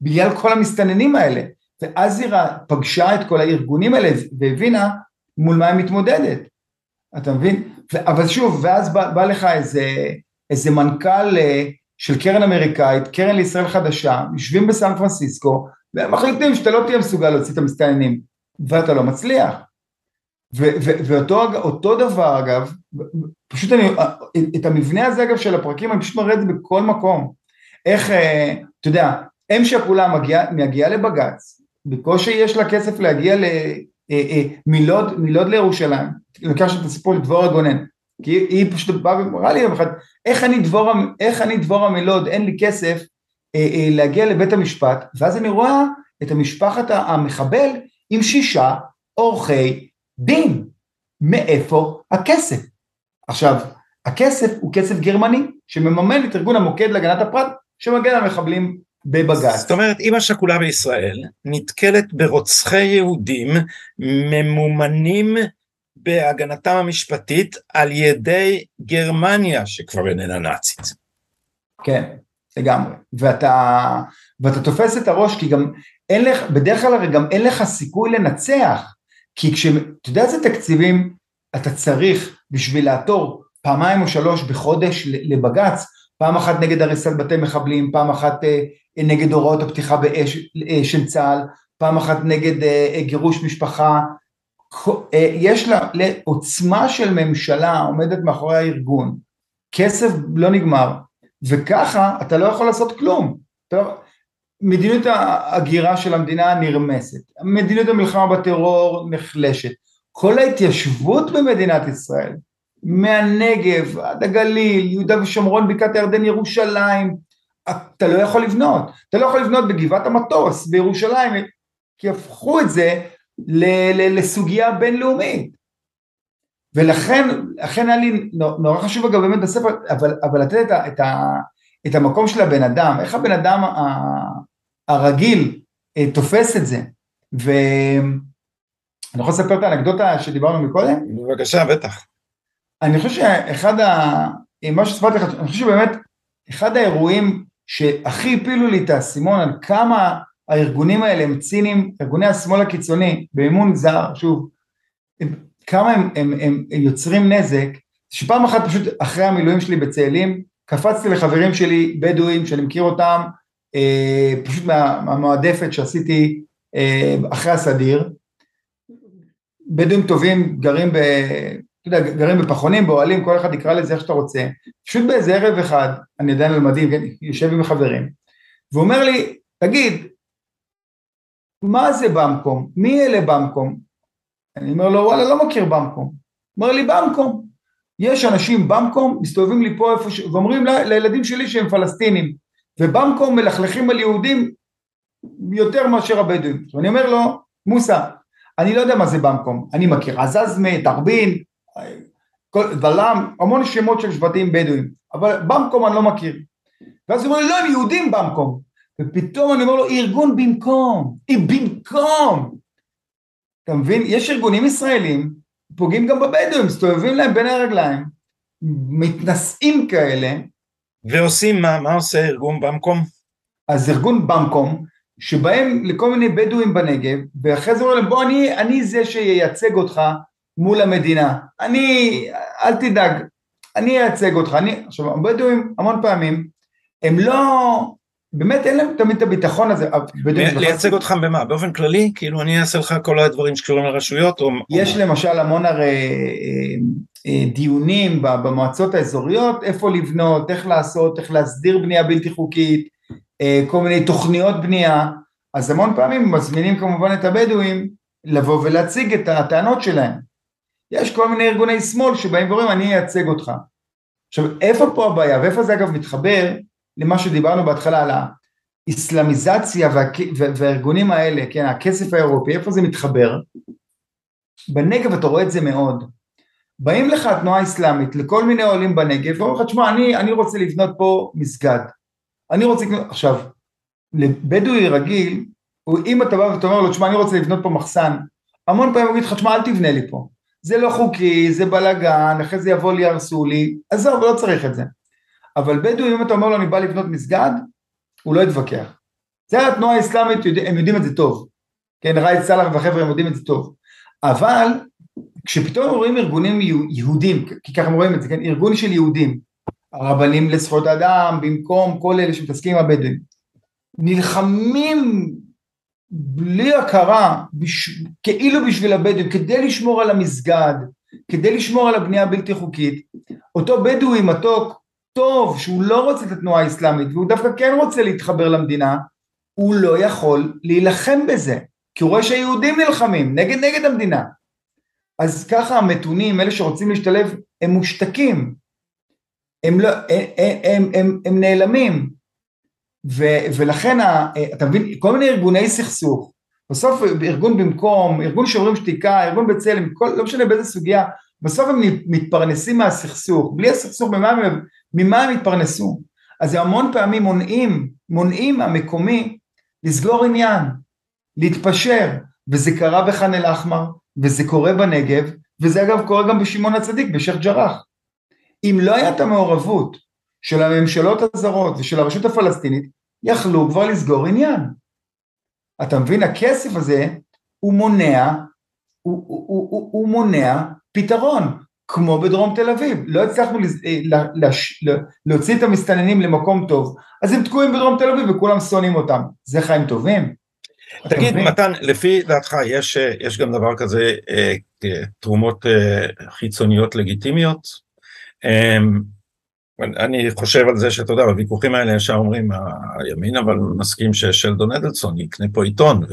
בגלל כל המסתננים האלה. ואז היא פגשה את כל הארגונים האלה והבינה מול מה היא מתמודדת, אתה מבין? אבל שוב, ואז בא, בא לך איזה, איזה מנכ"ל אה, של קרן אמריקאית, קרן לישראל חדשה, יושבים בסן פרנסיסקו, והם מחליטים שאתה לא תהיה מסוגל להוציא את המסתננים, ואתה לא מצליח. ואותו דבר אגב, פשוט אני, את המבנה הזה אגב של הפרקים, אני פשוט מראה את זה בכל מקום. איך, אה, אתה יודע, אם שכולה מגיעה מגיע לבג"ץ, בקושי יש לה כסף להגיע למילוד אה, אה, מילוד לירושלים, לקחת את הסיפור לדבורה גונן, כי היא פשוט באה ואמרה לי יום אחד, איך אני דבורה, איך אני דבורה מלוד, אין לי כסף אה, להגיע לבית המשפט, ואז אני רואה את המשפחת המחבל עם שישה עורכי דין, מאיפה הכסף? עכשיו, הכסף הוא כסף גרמני שמממן את ארגון המוקד להגנת הפרט שמגן על מחבלים בבג"ץ. זאת אומרת, אימא שכולה בישראל נתקלת ברוצחי יהודים ממומנים בהגנתם המשפטית על ידי גרמניה שכבר איננה נאצית. כן, לגמרי. ואתה, ואתה תופס את הראש כי גם אין לך, בדרך כלל הרי גם אין לך סיכוי לנצח. כי כשאתה יודע איזה תקציבים אתה צריך בשביל לעתור פעמיים או שלוש בחודש לבג"ץ, פעם אחת נגד הריסת בתי מחבלים, פעם אחת אה, נגד הוראות הפתיחה באש אה, של צה"ל, פעם אחת נגד אה, גירוש משפחה, יש לה לעוצמה של ממשלה עומדת מאחורי הארגון, כסף לא נגמר, וככה אתה לא יכול לעשות כלום. לא, מדיניות ההגירה של המדינה נרמסת, מדיניות המלחמה בטרור נחלשת, כל ההתיישבות במדינת ישראל מהנגב עד הגליל, יהודה ושומרון, בקעת הירדן, ירושלים, אתה לא יכול לבנות, אתה לא יכול לבנות בגבעת המטוס בירושלים, כי הפכו את זה לסוגיה בינלאומית. ולכן, לכן היה לי נורא חשוב אגב באמת בספר, אבל, אבל לתת את, את, את המקום של הבן אדם, איך הבן אדם הרגיל אה, תופס את זה. ואני יכול לספר את האנקדוטה שדיברנו מקודם? בבקשה, בטח. אני חושב שאחד ה... מה שסיפרתי לך, אני חושב שבאמת אחד האירועים שהכי הפילו לי את האסימון על כמה הארגונים האלה הם ציניים, ארגוני השמאל הקיצוני באמון זר, שוב, כמה הם, הם, הם, הם יוצרים נזק, שפעם אחת פשוט אחרי המילואים שלי בצאלים, קפצתי לחברים שלי בדואים שאני מכיר אותם, אה, פשוט מה, מהמועדפת שעשיתי אה, אחרי הסדיר, בדואים טובים גרים ב... יודע, גרים בפחונים, באוהלים, כל אחד יקרא לזה איך שאתה רוצה. פשוט באיזה ערב אחד, אני עדיין על מדים, כן, יושב עם חברים, והוא אומר לי, תגיד, מה זה במקום? מי אלה במקום? אני אומר לו, וואלה, לא מכיר במקום. אומר לי, במקום. יש אנשים במקום, מסתובבים לי פה איפה ש... ואומרים ל... לילדים שלי שהם פלסטינים, ובמקום מלכלכים על יהודים יותר מאשר הבדואים. ואני אומר לו, מוסא, אני לא יודע מה זה במקום, אני מכיר עזזמה, תרבין, ולם, המון שמות של שבטים בדואים, אבל במקום אני לא מכיר. ואז הוא אומר לי, לא, הם יהודים במקום. ופתאום אני אומר לו, ארגון במקום, במקום. אתה מבין? יש ארגונים ישראלים, פוגעים גם בבדואים, מסתובבים להם בין הרגליים, מתנשאים כאלה. ועושים מה? מה עושה ארגון במקום? אז ארגון במקום, שבהם לכל מיני בדואים בנגב, ואחרי זה אומרים להם, בוא, אני, אני זה שייצג אותך מול המדינה. אני, אל תדאג, אני אייצג אותך. אני, עכשיו, הבדואים המון פעמים, הם לא, באמת אין להם תמיד את הביטחון הזה. לייצג אותך במה? באופן כללי? כאילו אני אעשה לך כל הדברים שקשורים לרשויות? או... יש למשל המון הרי אה, אה, דיונים במועצות האזוריות, איפה לבנות, איך לעשות, איך להסדיר בנייה בלתי חוקית, אה, כל מיני תוכניות בנייה, אז המון פעמים מזמינים כמובן את הבדואים לבוא ולהציג את הטענות שלהם. יש כל מיני ארגוני שמאל שבאים ואומרים אני אייצג אותך. עכשיו איפה פה הבעיה ואיפה זה אגב מתחבר למה שדיברנו בהתחלה על האסלאמיזציה וה, והארגונים האלה, כן, הכסף האירופי, איפה זה מתחבר? בנגב אתה רואה את זה מאוד. באים לך התנועה האסלאמית לכל מיני עולים בנגב ואומרים לך, תשמע, אני, אני רוצה לבנות פה מסגד. אני רוצה עכשיו, לבדואי רגיל, אם אתה בא ואתה אומר לו, תשמע, אני רוצה לבנות פה מחסן, המון פעמים הוא יגיד לך, תשמע, אל תבנה לי פה. זה לא חוקי, זה בלאגן, אחרי זה יבוא לי, יהרסו לי, עזוב, לא צריך את זה. אבל בדואי, אם אתה אומר לו, אני בא לבנות מסגד, הוא לא יתווכח. זה התנועה האסלאמית, הם יודעים את זה טוב. כן, ראאד סלאח והחבר'ה הם יודעים את זה טוב. אבל כשפתאום רואים ארגונים יהודים, כי ככה רואים את זה, כן, ארגון של יהודים, הרבנים לזכויות אדם, במקום כל אלה שמתעסקים עם הבדואים, נלחמים בלי הכרה, בש... כאילו בשביל הבדואים, כדי לשמור על המסגד, כדי לשמור על הבנייה הבלתי חוקית, אותו בדואי מתוק, טוב, שהוא לא רוצה את התנועה האסלאמית, והוא דווקא כן רוצה להתחבר למדינה, הוא לא יכול להילחם בזה, כי הוא רואה שהיהודים נלחמים נגד נגד המדינה. אז ככה המתונים, אלה שרוצים להשתלב, הם מושתקים, הם, לא, הם, הם, הם, הם נעלמים, ו, ולכן, ה, אתה מבין, כל מיני ארגוני סכסוך, בסוף ארגון במקום, ארגון שוברים שתיקה, ארגון בצלם, כל, לא משנה באיזה סוגיה, בסוף הם מתפרנסים מהסכסוך, בלי הסכסוך ממה ממה הם התפרנסו? אז הם המון פעמים מונעים, מונעים המקומי לסגור עניין, להתפשר, וזה קרה בח'אן אל-אחמר, וזה קורה בנגב, וזה אגב קורה גם בשמעון הצדיק, בשייח' ג'ראח. אם לא הייתה המעורבות של הממשלות הזרות ושל הרשות הפלסטינית, יכלו כבר לסגור עניין. אתה מבין, הכסף הזה הוא מונע, הוא, הוא, הוא, הוא, הוא מונע פתרון, כמו בדרום תל אביב, לא הצלחנו אה, להוציא את המסתננים למקום טוב, אז הם תקועים בדרום תל אביב וכולם שונאים אותם, זה חיים טובים? תגיד מתן, לפי דעתך יש, אה, יש גם דבר כזה אה, תרומות חיצוניות לגיטימיות? אני חושב על זה שאתה יודע, בוויכוחים האלה ישר אומרים הימין אבל מסכים ששלדון אדלסון יקנה פה עיתון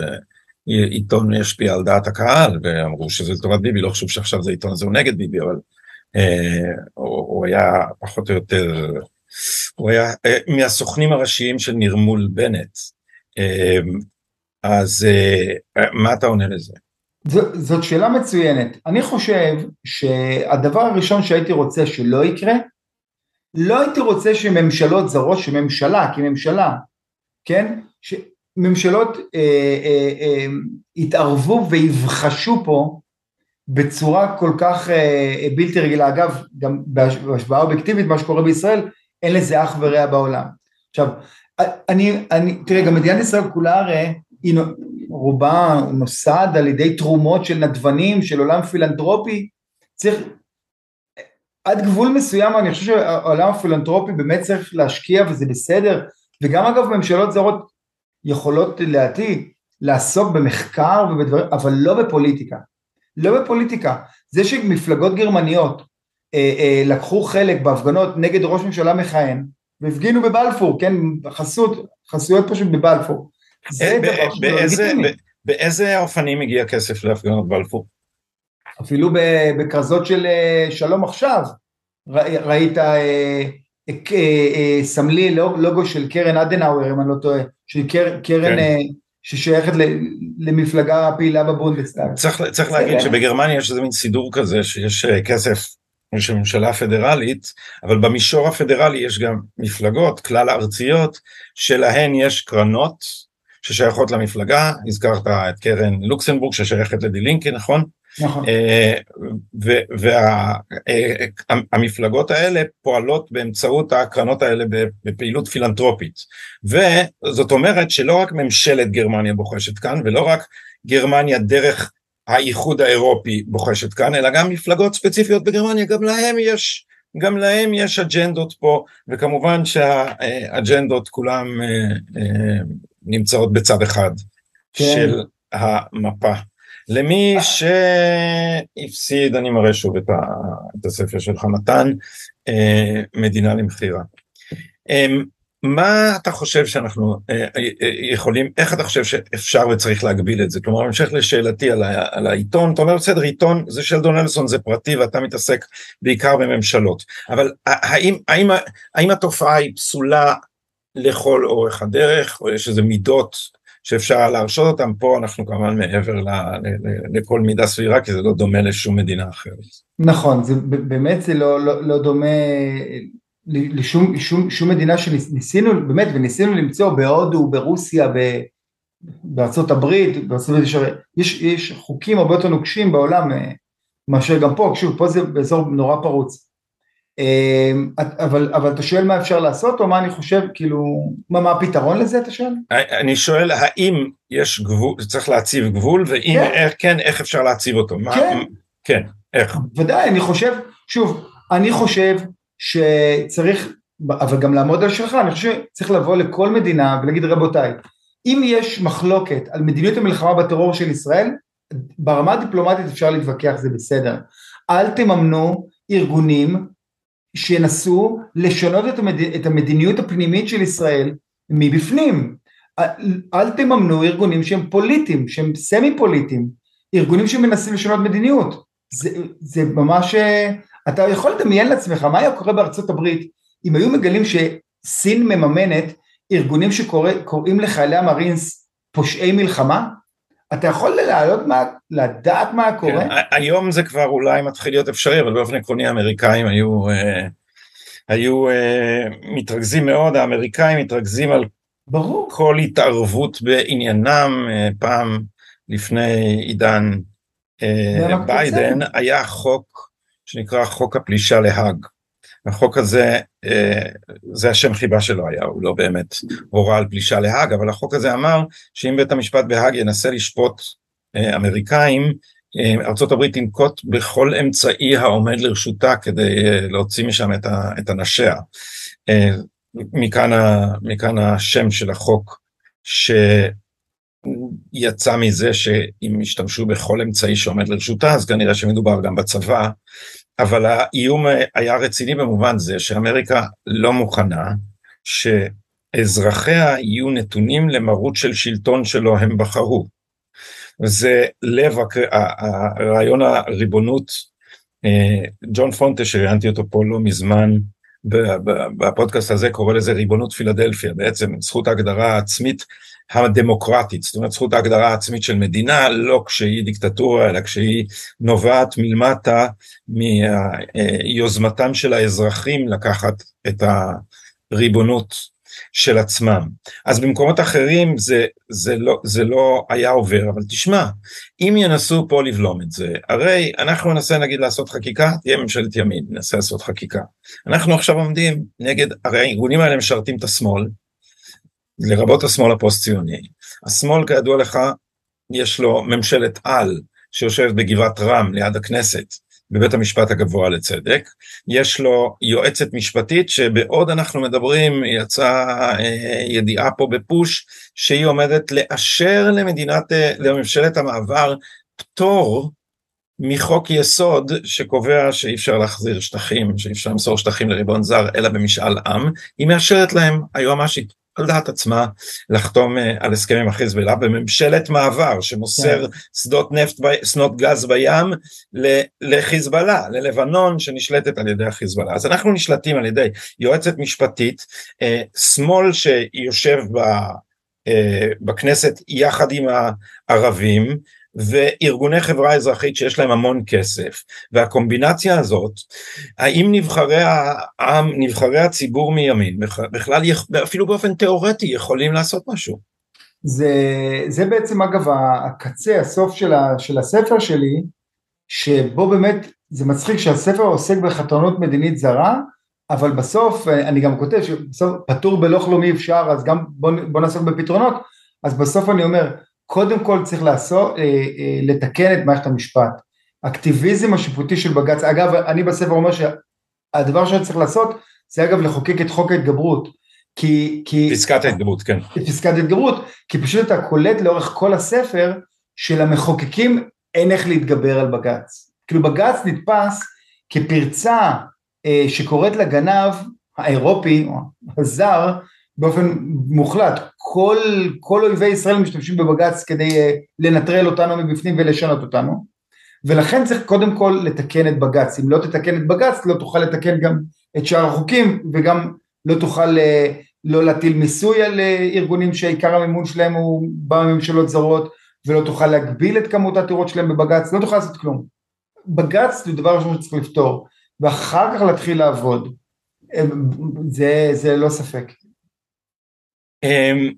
ועיתון ישפיע על דעת הקהל ואמרו שזה לטובת ביבי, לא חושב שעכשיו זה עיתון הזה הוא נגד ביבי אבל אה, הוא, הוא היה פחות או יותר, הוא היה אה, מהסוכנים הראשיים של נרמול בנט, אה, אז אה, מה אתה עונה לזה? זאת שאלה מצוינת. אני חושב שהדבר הראשון שהייתי רוצה שלא יקרה, לא הייתי רוצה שממשלות זרות, שממשלה, כממשלה, כן, שממשלות אה, אה, אה, יתערבו ויבחשו פה בצורה כל כך אה, בלתי רגילה. אגב, גם בהשוואה אובייקטיבית, מה שקורה בישראל, אין לזה אח ורע בעולם. עכשיו, אני, אני, תראה, גם מדינת ישראל כולה הרי, היא רובה נוסד על ידי תרומות של נדבנים, של עולם פילנטרופי, צריך, עד גבול מסוים אני חושב שהעולם הפילנטרופי באמת צריך להשקיע וזה בסדר, וגם אגב ממשלות זרות יכולות לדעתי לעסוק במחקר ובדברים, אבל לא בפוליטיקה, לא בפוליטיקה, זה שמפלגות גרמניות אה, אה, לקחו חלק בהפגנות נגד ראש ממשלה מכהן והפגינו בבלפור, כן, חסות, חסויות פשוט בבלפור, זה דבר באיזה, באיזה אופנים הגיע כסף להפגנות בלפור? אפילו בכרזות של אה, שלום עכשיו, ראית סמלי לוגו של קרן אדנאוור אם אני לא טועה, של קרן כן. ששייכת למפלגה פעילה בבונדסטאג. צריך, צריך להגיד שבגרמניה יש איזה מין סידור כזה שיש כסף יש ממשלה פדרלית, אבל במישור הפדרלי יש גם מפלגות כלל ארציות שלהן יש קרנות ששייכות למפלגה, הזכרת את קרן לוקסנבורג ששייכת לדילינקי, נכון? נכון. והמפלגות אה, האלה פועלות באמצעות הקרנות האלה בפעילות פילנטרופית. וזאת אומרת שלא רק ממשלת גרמניה בוחשת כאן, ולא רק גרמניה דרך האיחוד האירופי בוחשת כאן, אלא גם מפלגות ספציפיות בגרמניה, גם להם יש, גם להם יש אג'נדות פה, וכמובן שהאג'נדות כולם אה, אה, נמצאות בצד אחד כן. של המפה. למי שהפסיד, אני מראה שוב את, ה, את הספר שלך מתן, אה, מדינה למכירה. אמ, מה אתה חושב שאנחנו אה, אה, יכולים, איך אתה חושב שאפשר וצריך להגביל את זה? כלומר, המשך לשאלתי על, ה, על העיתון, אתה אומר בסדר, עיתון זה של דונלסון, זה פרטי ואתה מתעסק בעיקר בממשלות, אבל האם, האם, האם התופעה היא פסולה לכל אורך הדרך, או יש איזה מידות שאפשר להרשות אותם, פה אנחנו כמובן מעבר ל, ל, ל, לכל מידה סבירה, כי זה לא דומה לשום מדינה אחרת. נכון, זה, באמת זה לא, לא, לא דומה לשום שום, שום מדינה שניסינו, באמת, וניסינו למצוא בהודו, ברוסיה, ב, בארצות הברית, בארצות הברית יש, יש חוקים הרבה יותר נוקשים בעולם אה, מאשר גם פה, שוב, פה זה באזור נורא פרוץ. אה, אבל, אבל אתה שואל מה אפשר לעשות, או מה אני חושב, כאילו, מה, מה הפתרון לזה, אתה שואל? אני שואל, האם יש גבול, צריך להציב גבול, ואם כן, איך, כן איך אפשר להציב אותו? כן. מה, כן, איך? ודאי, אני חושב, שוב, אני חושב שצריך, אבל גם לעמוד על שלך, אני חושב שצריך לבוא לכל מדינה ולהגיד רבותיי, אם יש מחלוקת על מדיניות המלחמה בטרור של ישראל, ברמה הדיפלומטית אפשר להתווכח, זה בסדר. אל תממנו ארגונים שינסו לשנות את, המד... את המדיניות הפנימית של ישראל מבפנים. אל תממנו ארגונים שהם פוליטיים, שהם סמי פוליטיים, ארגונים שמנסים לשנות מדיניות. זה, זה ממש, אתה יכול לדמיין לעצמך מה היה קורה בארצות הברית אם היו מגלים שסין מממנת ארגונים שקוראים לחיילי המרינס פושעי מלחמה? אתה יכול לעלות מה, לדעת מה קורה? כן, היום זה כבר אולי מתחיל להיות אפשרי, אבל באופן עקרוני האמריקאים היו, אה, היו אה, מתרכזים מאוד, האמריקאים מתרכזים על ברור. כל התערבות בעניינם, אה, פעם לפני עידן אה, ביידן, היה חוק שנקרא חוק הפלישה להאג. החוק הזה, אה, זה השם חיבה שלו היה, הוא לא באמת הורה על פלישה להאג, אבל החוק הזה אמר שאם בית המשפט בהאג ינסה לשפוט אה, אמריקאים, אה, ארה"ב תנקוט בכל אמצעי העומד לרשותה כדי להוציא משם את אנשיה. מכאן, מכאן השם של החוק שיצא מזה שאם ישתמשו בכל אמצעי שעומד לרשותה אז כנראה שמדובר גם בצבא אבל האיום היה רציני במובן זה שאמריקה לא מוכנה שאזרחיה יהיו נתונים למרות של שלטון שלו הם בחרו. זה לב הרעיון הריבונות, אה, ג'ון פונטה שראיינתי אותו פה לא מזמן בפודקאסט הזה קורא לזה ריבונות פילדלפיה, בעצם זכות ההגדרה העצמית הדמוקרטית, זאת אומרת זכות ההגדרה העצמית של מדינה, לא כשהיא דיקטטורה, אלא כשהיא נובעת מלמטה מיוזמתם של האזרחים לקחת את הריבונות של עצמם. אז במקומות אחרים זה, זה, לא, זה לא היה עובר, אבל תשמע, אם ינסו פה לבלום את זה, הרי אנחנו ננסה נגיד לעשות חקיקה, תהיה ממשלת ימין, ננסה לעשות חקיקה. אנחנו עכשיו עומדים נגד, הרי הארגונים האלה משרתים את השמאל, לרבות השמאל הפוסט-ציוני. השמאל כידוע לך, יש לו ממשלת על שיושבת בגבעת רם ליד הכנסת, בבית המשפט הגבוה לצדק, יש לו יועצת משפטית שבעוד אנחנו מדברים יצאה אה, ידיעה פה בפוש שהיא עומדת לאשר למדינת, אה, לממשלת המעבר פטור מחוק יסוד שקובע שאי אפשר להחזיר שטחים, שאי אפשר למסור שטחים לריבון זר אלא במשאל עם, היא מאשרת להם היועמ"שית. על דעת עצמה לחתום אה, על הסכם עם החיזבאללה בממשלת מעבר שמוסר כן. שדות נפט, שדות גז בים לחיזבאללה, ללבנון שנשלטת על ידי החיזבאללה. אז אנחנו נשלטים על ידי יועצת משפטית, אה, שמאל שיושב ב... אה, בכנסת יחד עם הערבים וארגוני חברה אזרחית שיש להם המון כסף והקומבינציה הזאת האם נבחרי העם נבחרי הציבור מימין בכלל אפילו באופן תיאורטי יכולים לעשות משהו. זה, זה בעצם אגב הקצה הסוף של, ה, של הספר שלי שבו באמת זה מצחיק שהספר עוסק בחתרנות מדינית זרה אבל בסוף אני גם כותב שבסוף פטור בלא כלום אי אפשר אז גם בוא, בוא נעסוק בפתרונות אז בסוף אני אומר קודם כל צריך לעשות, אה, אה, לתקן את מערכת המשפט. אקטיביזם השיפוטי של בג"ץ, אגב אני בספר אומר שהדבר שצריך לעשות זה אגב לחוקק את חוק ההתגברות. כי, כי... פסקת ההתגברות, כן. פסקת ההתגברות, כי פשוט אתה קולט לאורך כל הספר שלמחוקקים אין איך להתגבר על בג"ץ. כאילו בג"ץ נתפס כפרצה אה, שקוראת לגנב האירופי או הזר באופן מוחלט, כל, כל אויבי ישראל משתמשים בבג"ץ כדי uh, לנטרל אותנו מבפנים ולשנות אותנו ולכן צריך קודם כל לתקן את בג"ץ, אם לא תתקן את בג"ץ לא תוכל לתקן גם את שאר החוקים וגם לא תוכל uh, לא להטיל מיסוי על uh, ארגונים שעיקר המימון שלהם הוא בא מממשלות זרות ולא תוכל להגביל את כמות העתירות שלהם בבג"ץ, לא תוכל לעשות כלום. בג"ץ זה דבר ראשון שצריך לפתור ואחר כך להתחיל לעבוד, זה, זה לא ספק. אמ,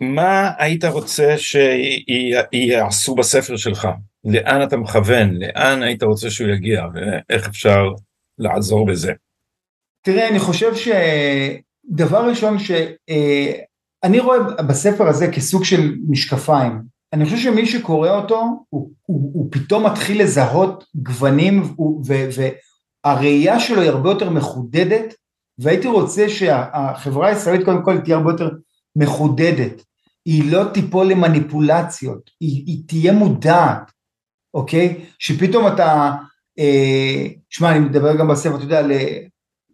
מה היית רוצה שיעשו בספר שלך? לאן אתה מכוון? לאן היית רוצה שהוא יגיע? ואיך אפשר לעזור בזה? תראה, אני חושב שדבר ראשון שאני אה, רואה בספר הזה כסוג של משקפיים. אני חושב שמי שקורא אותו, הוא, הוא, הוא פתאום מתחיל לזהות גוונים, והראייה שלו היא הרבה יותר מחודדת, והייתי רוצה שהחברה הישראלית קודם כל תהיה הרבה יותר מחודדת, היא לא תיפול למניפולציות, היא, היא תהיה מודעת, אוקיי? שפתאום אתה, אה, שמע אני מדבר גם בספר, אתה יודע,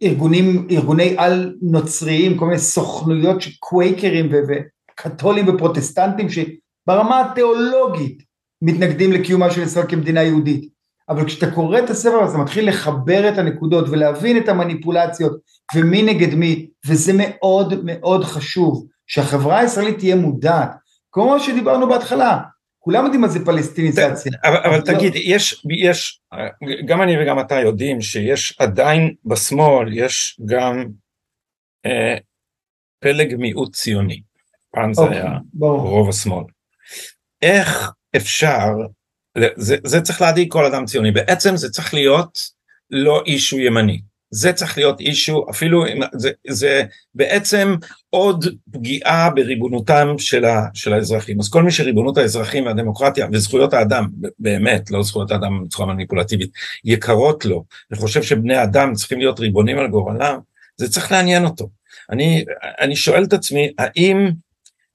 לארגונים, ארגוני על נוצריים, כל מיני סוכנויות של קווייקרים וקתולים ופרוטסטנטים שברמה התיאולוגית מתנגדים לקיומה של ישראל כמדינה יהודית. אבל כשאתה קורא את הספר הזה, מתחיל לחבר את הנקודות ולהבין את המניפולציות ומי נגד מי, וזה מאוד מאוד חשוב, שהחברה הישראלית תהיה מודעת. כמו שדיברנו בהתחלה, כולם יודעים מה זה פלסטיניזציה. אבל, אבל לא- תגיד, יש, יש, גם אני וגם אתה יודעים שיש עדיין בשמאל, יש גם אה, פלג מיעוט ציוני. פעם זה אוקיי, היה ברור. רוב השמאל. איך אפשר זה, זה צריך להדאיג כל אדם ציוני, בעצם זה צריך להיות לא אישו ימני, זה צריך להיות אישו, אפילו זה, זה בעצם עוד פגיעה בריבונותם של, ה, של האזרחים, אז כל מי שריבונות האזרחים והדמוקרטיה וזכויות האדם, באמת, לא זכויות האדם בצורה מניפולטיבית, יקרות לו, וחושב שבני אדם צריכים להיות ריבונים על גורלם, זה צריך לעניין אותו. אני, אני שואל את עצמי, האם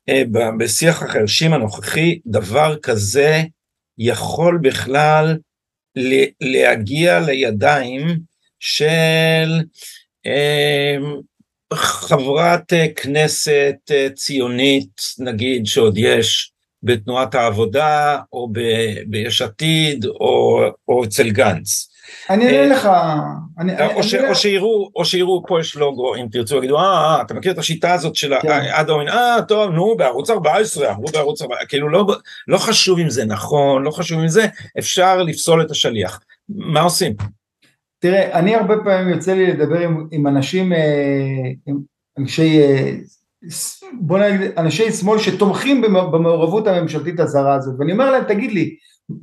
אה, בשיח החרשים הנוכחי דבר כזה יכול בכלל להגיע לידיים של אה, חברת כנסת ציונית, נגיד שעוד יש בתנועת העבודה, או ביש עתיד, או, או אצל גנץ. אני אענה אה, לך, או שיראו, או שיראו, פה יש לוגו, אם תרצו, יגידו, אה, אה אתה מכיר את השיטה הזאת של כן. עד האומין, אה, טוב, נו, בערוץ 14, אמרו בערוץ 14, כאילו לא, לא חשוב אם זה נכון, לא חשוב אם זה, אפשר לפסול את השליח. מה עושים? תראה, אני הרבה פעמים יוצא לי לדבר עם, עם אנשים, אה, עם אנשי, בוא נגיד, אנשי שמאל שתומכים במעורבות הממשלתית הזרה הזאת, ואני אומר להם, תגיד לי,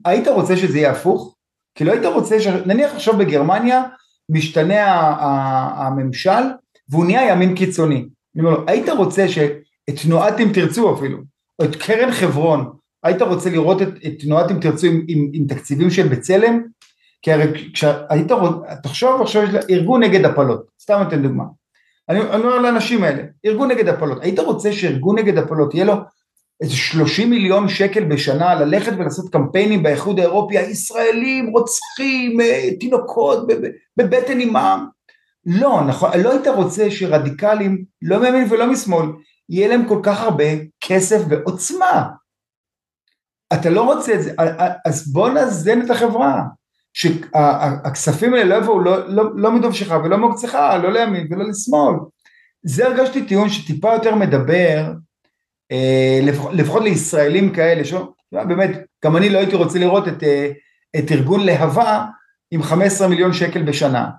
היית רוצה שזה יהיה הפוך? כי לא היית רוצה, ש... נניח עכשיו בגרמניה משתנה הממשל והוא נהיה ימין קיצוני. אני אומר לו, היית רוצה שאת תנועת אם תרצו אפילו, או את קרן חברון, היית רוצה לראות את, את תנועת אם תרצו עם, עם, עם תקציבים של בצלם? כי הרי כשהיית רוצה, תחשוב עכשיו ארגון נגד הפלות, סתם אתן דוגמה. אני אומר לאנשים האלה, ארגון נגד הפלות, היית רוצה שארגון נגד הפלות יהיה לו איזה 30 מיליון שקל בשנה ללכת ולעשות קמפיינים באיחוד האירופי, הישראלים רוצחים אה, תינוקות בבטן אימם, לא, נכון, לא היית רוצה שרדיקלים, לא מימין ולא משמאל, יהיה להם כל כך הרבה כסף ועוצמה. אתה לא רוצה את זה, אז בוא נאזן את החברה, שהכספים האלה לא יבואו לא, לא, לא מדובשך ולא מעוקצך, לא לימין ולא לשמאל. זה הרגשתי טיעון שטיפה יותר מדבר, לפחות לישראלים כאלה, שבאמת, גם אני לא הייתי רוצה לראות את, אה, את ארגון להבה עם 15 מיליון שקל בשנה,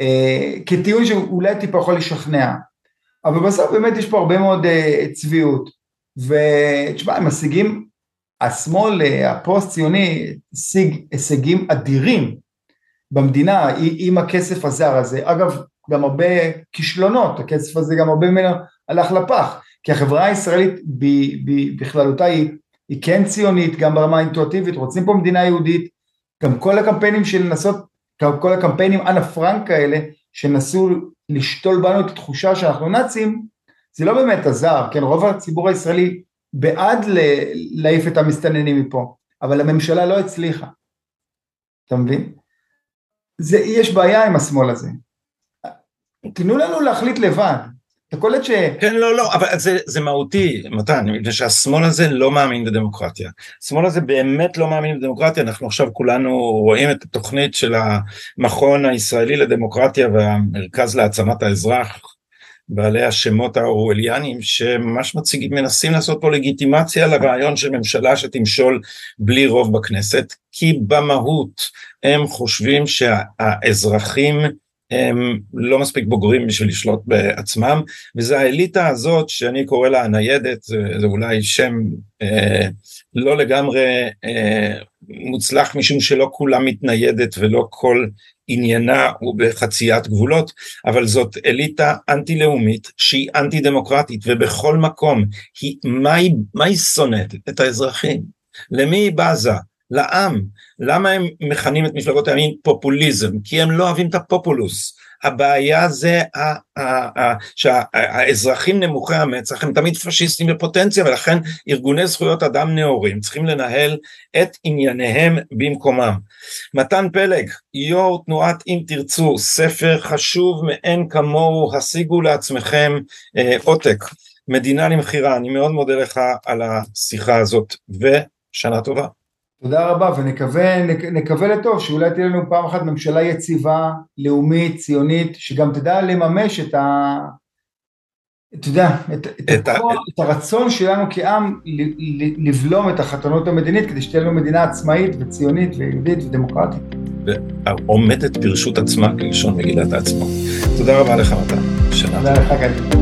אה, כטיעון שאולי טיפה יכול לשכנע, אבל בסוף באמת יש פה הרבה מאוד צביעות, ותשמע, הם משיגים, השמאל הפוסט ציוני השיג הישגים אדירים במדינה עם הכסף הזר הזה, אגב גם הרבה כישלונות, הכסף הזה גם הרבה ממנו הלך לפח, כי החברה הישראלית בכללותה היא, היא כן ציונית, גם ברמה האינטואטיבית, רוצים פה מדינה יהודית, גם כל הקמפיינים של לנסות, כל הקמפיינים אנה פרנק האלה, שנסו לשתול בנו את התחושה שאנחנו נאצים, זה לא באמת עזר, כן, רוב הציבור הישראלי בעד להעיף את המסתננים מפה, אבל הממשלה לא הצליחה, אתה מבין? זה, יש בעיה עם השמאל הזה, תנו לנו להחליט לבד. אתה קולט ש... כן, לא, לא, אבל זה, זה מהותי, מתן, מפני שהשמאל הזה לא מאמין בדמוקרטיה. השמאל הזה באמת לא מאמין בדמוקרטיה, אנחנו עכשיו כולנו רואים את התוכנית של המכון הישראלי לדמוקרטיה והמרכז להעצמת האזרח, בעלי השמות האורווליאניים, שממש מציגים, מנסים לעשות פה לגיטימציה לרעיון של ממשלה שתמשול בלי רוב בכנסת, כי במהות הם חושבים שהאזרחים הם לא מספיק בוגרים בשביל לשלוט בעצמם, וזה האליטה הזאת שאני קורא לה הניידת, זה, זה אולי שם אה, לא לגמרי אה, מוצלח משום שלא כולה מתניידת ולא כל עניינה הוא בחציית גבולות, אבל זאת אליטה אנטי-לאומית שהיא אנטי-דמוקרטית, ובכל מקום היא, מה היא, מה היא שונאת? את האזרחים. למי היא בזה? לעם. למה הם מכנים את מפלגות הימין פופוליזם? כי הם לא אוהבים את הפופולוס. הבעיה זה שהאזרחים נמוכי המצח הם תמיד פשיסטים בפוטנציה ולכן ארגוני זכויות אדם נאורים צריכים לנהל את ענייניהם במקומם. מתן פלג, יו"ר תנועת אם תרצו, ספר חשוב מאין כמוהו, השיגו לעצמכם אה, עותק, מדינה למכירה, אני מאוד מודה לך על השיחה הזאת ושנה טובה. תודה רבה ונקווה לטוב שאולי תהיה לנו פעם אחת ממשלה יציבה, לאומית, ציונית, שגם תדע לממש את ה... אתה יודע, את, את, את, הכל, ה... את הרצון שלנו כעם לבלום את החתונות המדינית כדי שתהיה לנו מדינה עצמאית וציונית ויהודית ודמוקרטית. ועומדת ברשות עצמה כלשון מגילת העצמאות. תודה רבה לך מתן. תודה לך גדי.